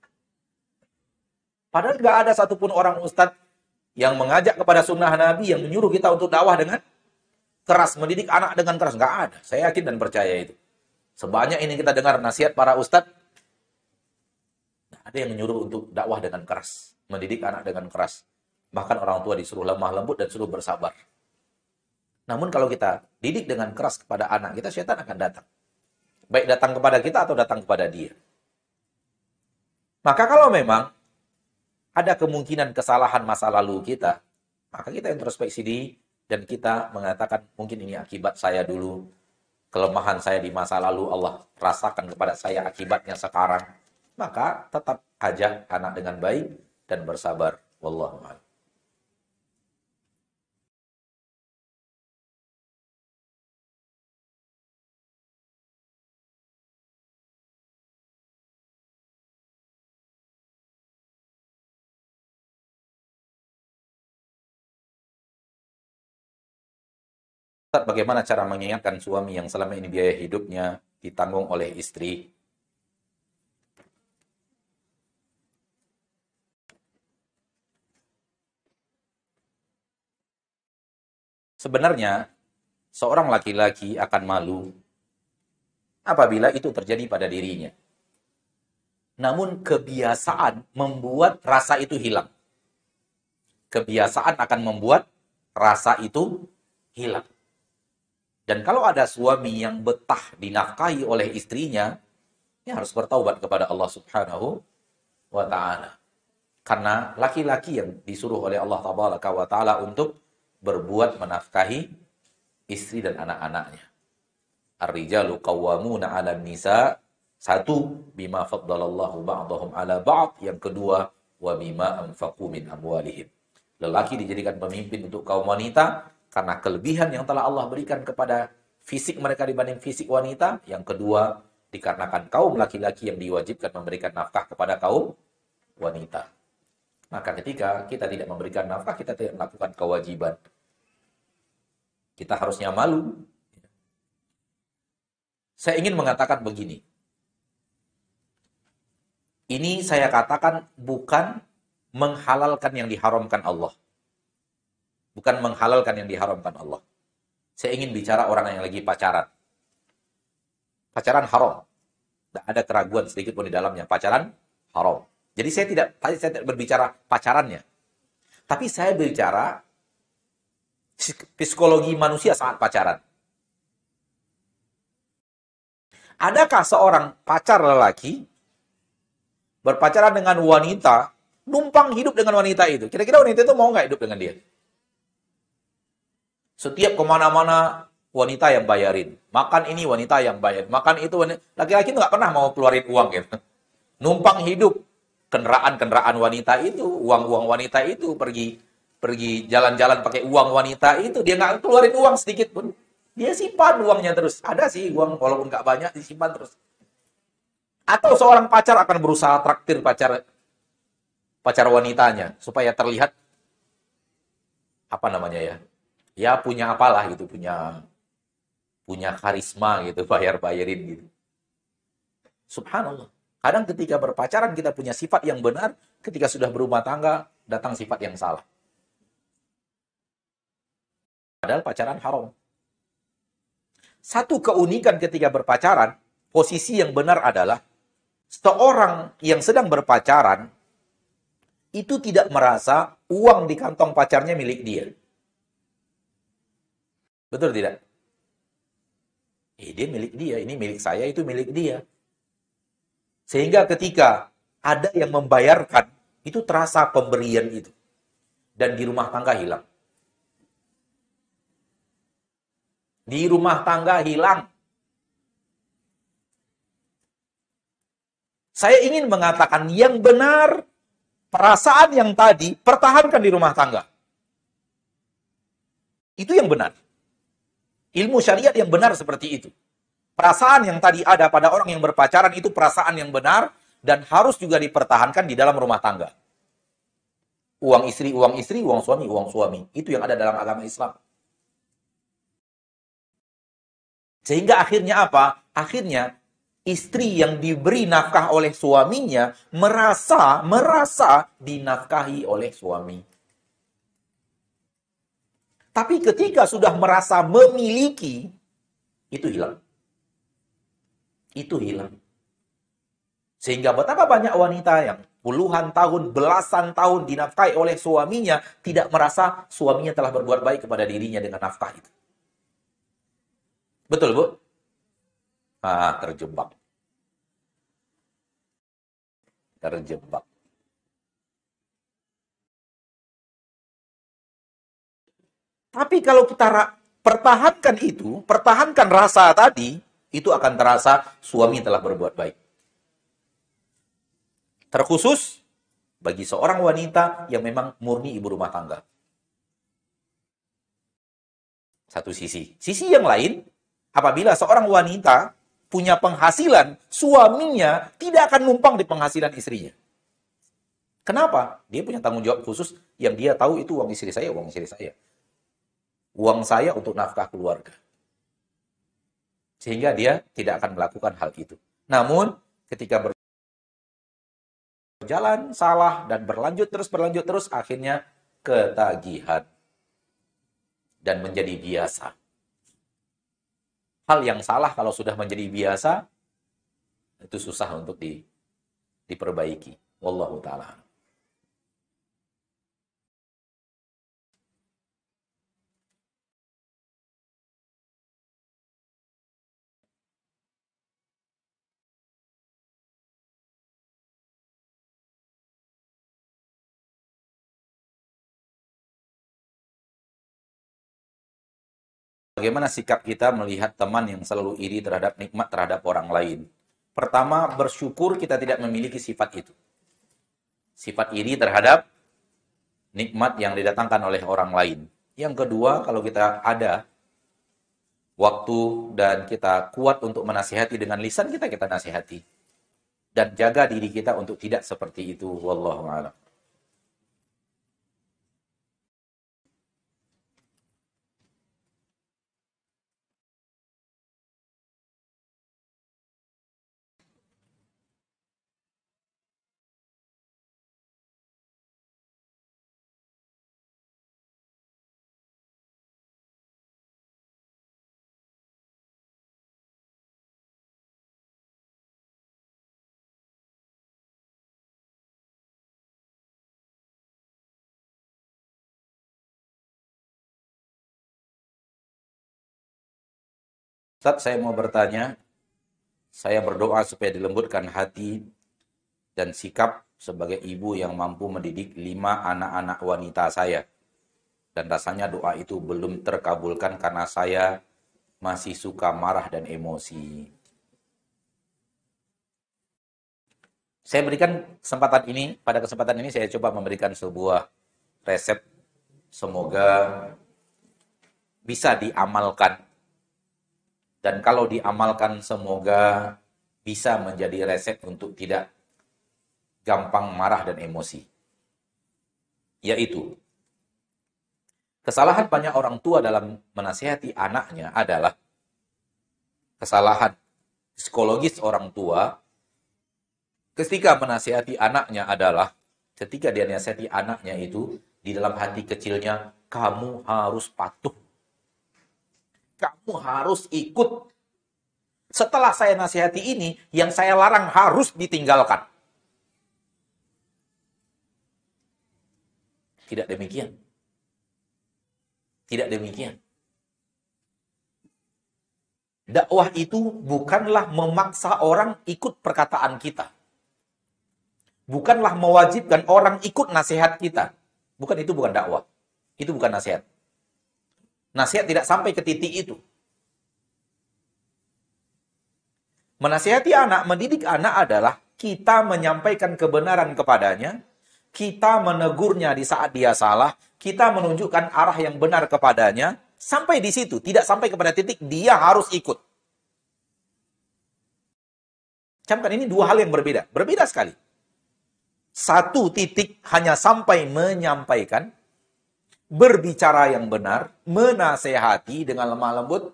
[SPEAKER 1] Padahal nggak ada satupun orang ustadz yang mengajak kepada sunnah Nabi yang menyuruh kita untuk dakwah dengan keras, mendidik anak dengan keras. Nggak ada. Saya yakin dan percaya itu. Sebanyak ini kita dengar nasihat para ustadz, ada yang menyuruh untuk dakwah dengan keras. Mendidik anak dengan keras. Bahkan orang tua disuruh lemah lembut dan suruh bersabar. Namun kalau kita didik dengan keras kepada anak kita, syaitan akan datang. Baik datang kepada kita atau datang kepada dia. Maka kalau memang ada kemungkinan kesalahan masa lalu kita, maka kita introspeksi di dan kita mengatakan mungkin ini akibat saya dulu kelemahan saya di masa lalu Allah rasakan kepada saya akibatnya sekarang maka tetap aja anak dengan baik dan bersabar. Wallahu a'lam. Bagaimana cara mengingatkan suami yang selama ini biaya hidupnya ditanggung oleh istri Sebenarnya, seorang laki-laki akan malu apabila itu terjadi pada dirinya. Namun kebiasaan membuat rasa itu hilang. Kebiasaan akan membuat rasa itu hilang. Dan kalau ada suami yang betah dinafkahi oleh istrinya, ya harus bertaubat kepada Allah Subhanahu wa taala. Karena laki-laki yang disuruh oleh Allah taala untuk berbuat menafkahi istri dan anak-anaknya. Ar-rijalu qawwamuna 'alan nisa satu, bima faddalallahu ba'dahum ala ba'd. Yang kedua, wa bima anfaqu min amwalihim. Lelaki dijadikan pemimpin untuk kaum wanita karena kelebihan yang telah Allah berikan kepada fisik mereka dibanding fisik wanita. Yang kedua, dikarenakan kaum laki-laki yang diwajibkan memberikan nafkah kepada kaum wanita. Maka ketika kita tidak memberikan nafkah, kita tidak melakukan kewajiban. Kita harusnya malu. Saya ingin mengatakan begini. Ini saya katakan bukan menghalalkan yang diharamkan Allah. Bukan menghalalkan yang diharamkan Allah. Saya ingin bicara orang yang lagi pacaran. Pacaran haram. Tidak ada keraguan sedikit pun di dalamnya. Pacaran haram. Jadi saya tidak, saya tidak berbicara pacarannya. Tapi saya bicara psikologi manusia saat pacaran. Adakah seorang pacar lelaki berpacaran dengan wanita, numpang hidup dengan wanita itu. Kira-kira wanita itu mau nggak hidup dengan dia? Setiap ke mana-mana wanita yang bayarin. Makan ini wanita yang bayar. Makan itu laki-laki itu nggak pernah mau keluarin uang gitu. Numpang hidup kendaraan-kendaraan wanita itu, uang-uang wanita itu pergi pergi jalan-jalan pakai uang wanita itu dia nggak keluarin uang sedikit pun. Dia simpan uangnya terus. Ada sih uang walaupun nggak banyak disimpan terus. Atau seorang pacar akan berusaha traktir pacar pacar wanitanya supaya terlihat apa namanya ya? Ya punya apalah gitu, punya punya karisma gitu, *laughs* bayar-bayarin gitu. Subhanallah. Kadang ketika berpacaran kita punya sifat yang benar, ketika sudah berumah tangga datang sifat yang salah. Padahal pacaran haram. Satu keunikan ketika berpacaran, posisi yang benar adalah seorang yang sedang berpacaran itu tidak merasa uang di kantong pacarnya milik dia. Betul tidak? Eh, dia milik dia, ini milik saya, itu milik dia. Sehingga ketika ada yang membayarkan, itu terasa pemberian itu. Dan di rumah tangga hilang. Di rumah tangga hilang. Saya ingin mengatakan yang benar, perasaan yang tadi, pertahankan di rumah tangga. Itu yang benar. Ilmu syariat yang benar seperti itu. Perasaan yang tadi ada pada orang yang berpacaran itu perasaan yang benar dan harus juga dipertahankan di dalam rumah tangga. Uang istri, uang istri, uang suami, uang suami. Itu yang ada dalam agama Islam. Sehingga akhirnya apa? Akhirnya istri yang diberi nafkah oleh suaminya merasa merasa dinafkahi oleh suami. Tapi ketika sudah merasa memiliki itu hilang. Itu hilang. Sehingga betapa banyak wanita yang puluhan tahun, belasan tahun dinafkahi oleh suaminya tidak merasa suaminya telah berbuat baik kepada dirinya dengan nafkah itu. Betul, Bu? Ah, terjebak. terjebak. Tapi kalau kita pertahankan itu, pertahankan rasa tadi, itu akan terasa suami telah berbuat baik. Terkhusus bagi seorang wanita yang memang murni ibu rumah tangga. Satu sisi. Sisi yang lain, apabila seorang wanita punya penghasilan, suaminya tidak akan numpang di penghasilan istrinya. Kenapa? Dia punya tanggung jawab khusus yang dia tahu itu uang istri saya, uang istri saya. uang saya untuk nafkah keluarga. Sehingga dia tidak akan melakukan hal itu. Namun ketika berjalan salah dan berlanjut terus berlanjut terus akhirnya ketagihan dan menjadi biasa. Hal yang salah kalau sudah menjadi biasa itu susah untuk di, diperbaiki. Wallahu taala. Bagaimana sikap kita melihat teman yang selalu iri terhadap nikmat terhadap orang lain? Pertama, bersyukur kita tidak memiliki sifat itu. Sifat iri terhadap nikmat yang didatangkan oleh orang lain. Yang kedua, kalau kita ada waktu dan kita kuat untuk menasihati dengan lisan kita, kita nasihati. Dan jaga diri kita untuk tidak seperti itu. Wallahu Ustaz, saya mau bertanya. Saya berdoa supaya dilembutkan hati dan sikap sebagai ibu yang mampu mendidik lima anak-anak wanita saya. Dan rasanya doa itu belum terkabulkan karena saya masih suka marah dan emosi. Saya berikan kesempatan ini, pada kesempatan ini saya coba memberikan sebuah resep. Semoga bisa diamalkan dan kalau diamalkan semoga bisa menjadi resep untuk tidak gampang marah dan emosi. Yaitu, kesalahan banyak orang tua dalam menasihati anaknya adalah kesalahan psikologis orang tua ketika menasihati anaknya adalah ketika dia nasihati anaknya itu di dalam hati kecilnya kamu harus patuh kamu harus ikut. Setelah saya nasihati ini, yang saya larang harus ditinggalkan. Tidak demikian. Tidak demikian. Dakwah itu bukanlah memaksa orang ikut perkataan kita. Bukanlah mewajibkan orang ikut nasihat kita. Bukan itu bukan dakwah. Itu bukan nasihat. Nasihat tidak sampai ke titik itu. Menasihati anak, mendidik anak adalah kita menyampaikan kebenaran kepadanya, kita menegurnya di saat dia salah, kita menunjukkan arah yang benar kepadanya, sampai di situ, tidak sampai kepada titik dia harus ikut. Camkan ini dua hal yang berbeda, berbeda sekali. Satu titik hanya sampai menyampaikan, berbicara yang benar, menasehati dengan lemah lembut,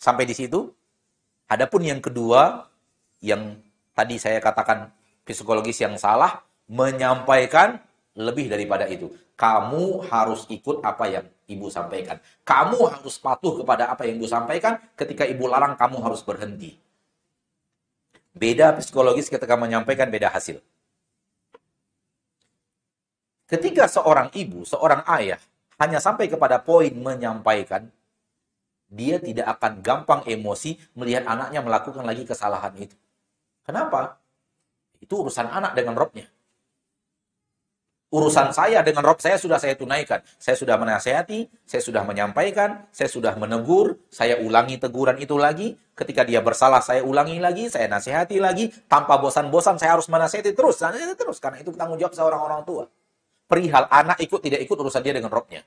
[SPEAKER 1] sampai di situ. Adapun yang kedua, yang tadi saya katakan psikologis yang salah, menyampaikan lebih daripada itu. Kamu harus ikut apa yang ibu sampaikan. Kamu harus patuh kepada apa yang ibu sampaikan. Ketika ibu larang, kamu harus berhenti. Beda psikologis ketika menyampaikan, beda hasil. Ketika seorang ibu, seorang ayah hanya sampai kepada poin menyampaikan, dia tidak akan gampang emosi melihat anaknya melakukan lagi kesalahan itu. Kenapa? Itu urusan anak dengan robnya. Urusan saya dengan rob saya sudah saya tunaikan. Saya sudah menasehati, saya sudah menyampaikan, saya sudah menegur, saya ulangi teguran itu lagi. Ketika dia bersalah, saya ulangi lagi, saya nasihati lagi. Tanpa bosan-bosan, saya harus menasehati terus. Nasihati terus, karena itu tanggung jawab seorang orang tua perihal anak ikut tidak ikut urusan dia dengan robnya.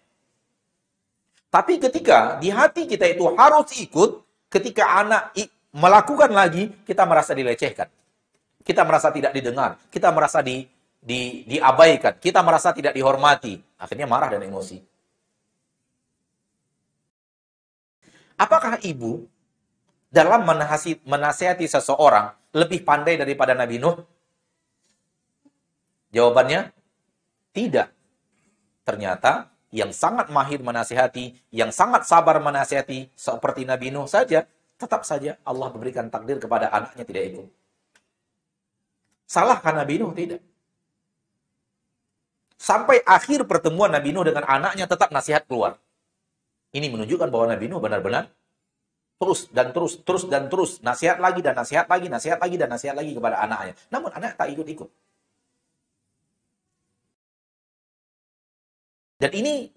[SPEAKER 1] Tapi ketika di hati kita itu harus ikut, ketika anak melakukan lagi, kita merasa dilecehkan. Kita merasa tidak didengar, kita merasa di, di, diabaikan, kita merasa tidak dihormati. Akhirnya marah dan emosi. Apakah ibu dalam menasihati seseorang lebih pandai daripada Nabi Nuh? Jawabannya, tidak. Ternyata yang sangat mahir menasihati, yang sangat sabar menasihati, seperti Nabi Nuh saja, tetap saja Allah memberikan takdir kepada anaknya tidak ikut. Salahkan Nabi Nuh? Tidak. Sampai akhir pertemuan Nabi Nuh dengan anaknya tetap nasihat keluar. Ini menunjukkan bahwa Nabi Nuh benar-benar terus dan terus, terus dan terus. Nasihat lagi dan nasihat lagi, nasihat lagi dan nasihat lagi kepada anaknya. Namun anak tak ikut-ikut. Dan ini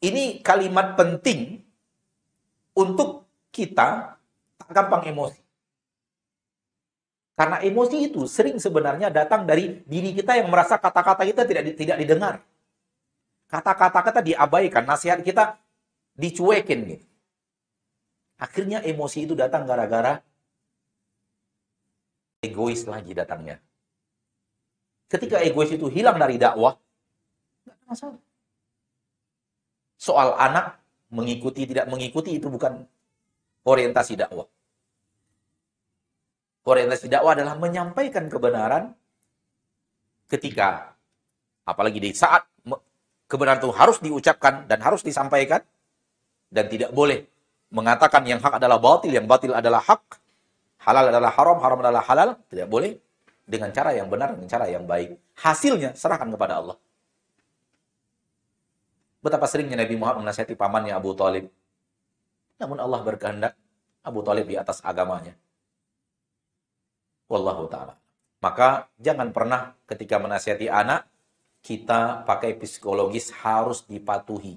[SPEAKER 1] ini kalimat penting untuk kita tak gampang emosi. Karena emosi itu sering sebenarnya datang dari diri kita yang merasa kata-kata kita tidak tidak didengar. Kata-kata kita diabaikan, nasihat kita dicuekin gitu. Akhirnya emosi itu datang gara-gara egois lagi datangnya. Ketika egois itu hilang dari dakwah, masalah. Soal anak mengikuti tidak mengikuti itu bukan orientasi dakwah. Orientasi dakwah adalah menyampaikan kebenaran ketika apalagi di saat kebenaran itu harus diucapkan dan harus disampaikan dan tidak boleh mengatakan yang hak adalah batil, yang batil adalah hak, halal adalah haram, haram adalah halal, tidak boleh dengan cara yang benar, dengan cara yang baik. Hasilnya serahkan kepada Allah. Betapa seringnya Nabi Muhammad menasihati pamannya Abu Talib. Namun Allah berkehendak Abu Talib di atas agamanya. Wallahu ta'ala. Maka jangan pernah ketika menasihati anak, kita pakai psikologis harus dipatuhi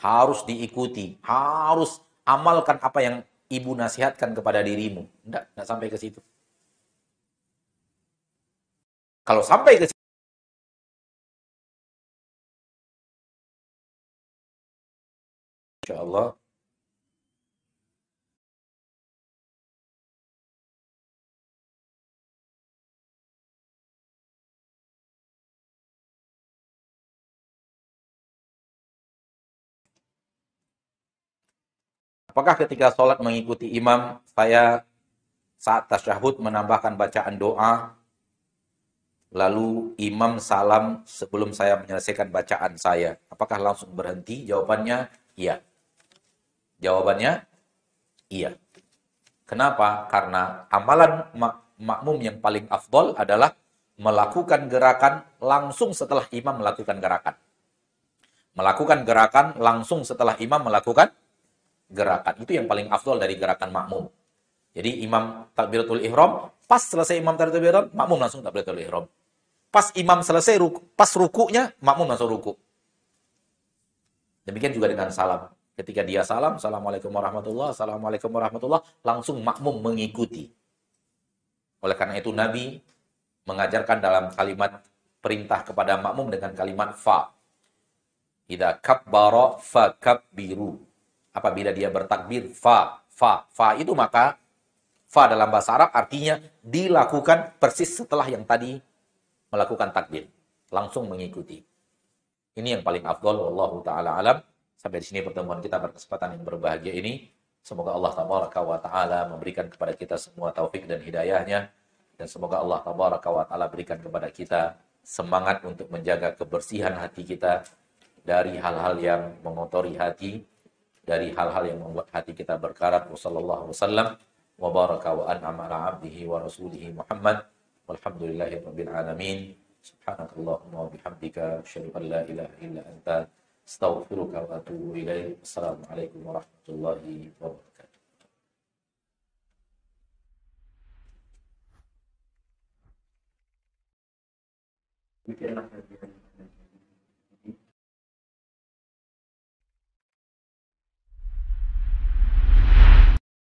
[SPEAKER 1] harus diikuti, harus amalkan apa yang ibu nasihatkan kepada dirimu. Tidak, tidak sampai ke situ. Kalau sampai ke situ, Allah Apakah ketika sholat mengikuti imam, saya saat tasyahud menambahkan bacaan doa, lalu imam salam sebelum saya menyelesaikan bacaan saya. Apakah langsung berhenti? Jawabannya, iya. Jawabannya, iya. Kenapa? Karena amalan mak makmum yang paling afdol adalah melakukan gerakan langsung setelah imam melakukan gerakan. Melakukan gerakan langsung setelah imam melakukan gerakan. Itu yang paling afdol dari gerakan makmum. Jadi imam takbiratul ihram, pas selesai imam takbiratul ihram, makmum langsung takbiratul ihram. Pas imam selesai, ruku, pas rukunya, makmum langsung ruku. Demikian juga dengan salam. Ketika dia salam, Assalamualaikum warahmatullah, Assalamualaikum warahmatullah, langsung makmum mengikuti. Oleh karena itu Nabi mengajarkan dalam kalimat perintah kepada makmum dengan kalimat fa. Idza kabbara fa kabbiru apabila dia bertakbir fa fa fa itu maka fa dalam bahasa Arab artinya dilakukan persis setelah yang tadi melakukan takbir langsung mengikuti ini yang paling afdol wallahu taala alam sampai di sini pertemuan kita berkesempatan yang berbahagia ini semoga Allah tabaraka wa taala memberikan kepada kita semua taufik dan hidayahnya dan semoga Allah tabaraka wa taala berikan kepada kita semangat untuk menjaga kebersihan hati kita dari hal-hal yang mengotori hati dari hal-hal yang membuat hati kita berkarat. Wassallallahu wasallam wa baraka wa an'ama ala abdihi wa rasulihi Muhammad. Alamin. Subhanakallahumma bihamdika asyhadu an la anta astaghfiruka wa atubu ilaik. Assalamualaikum warahmatullahi wabarakatuh. Bikinlah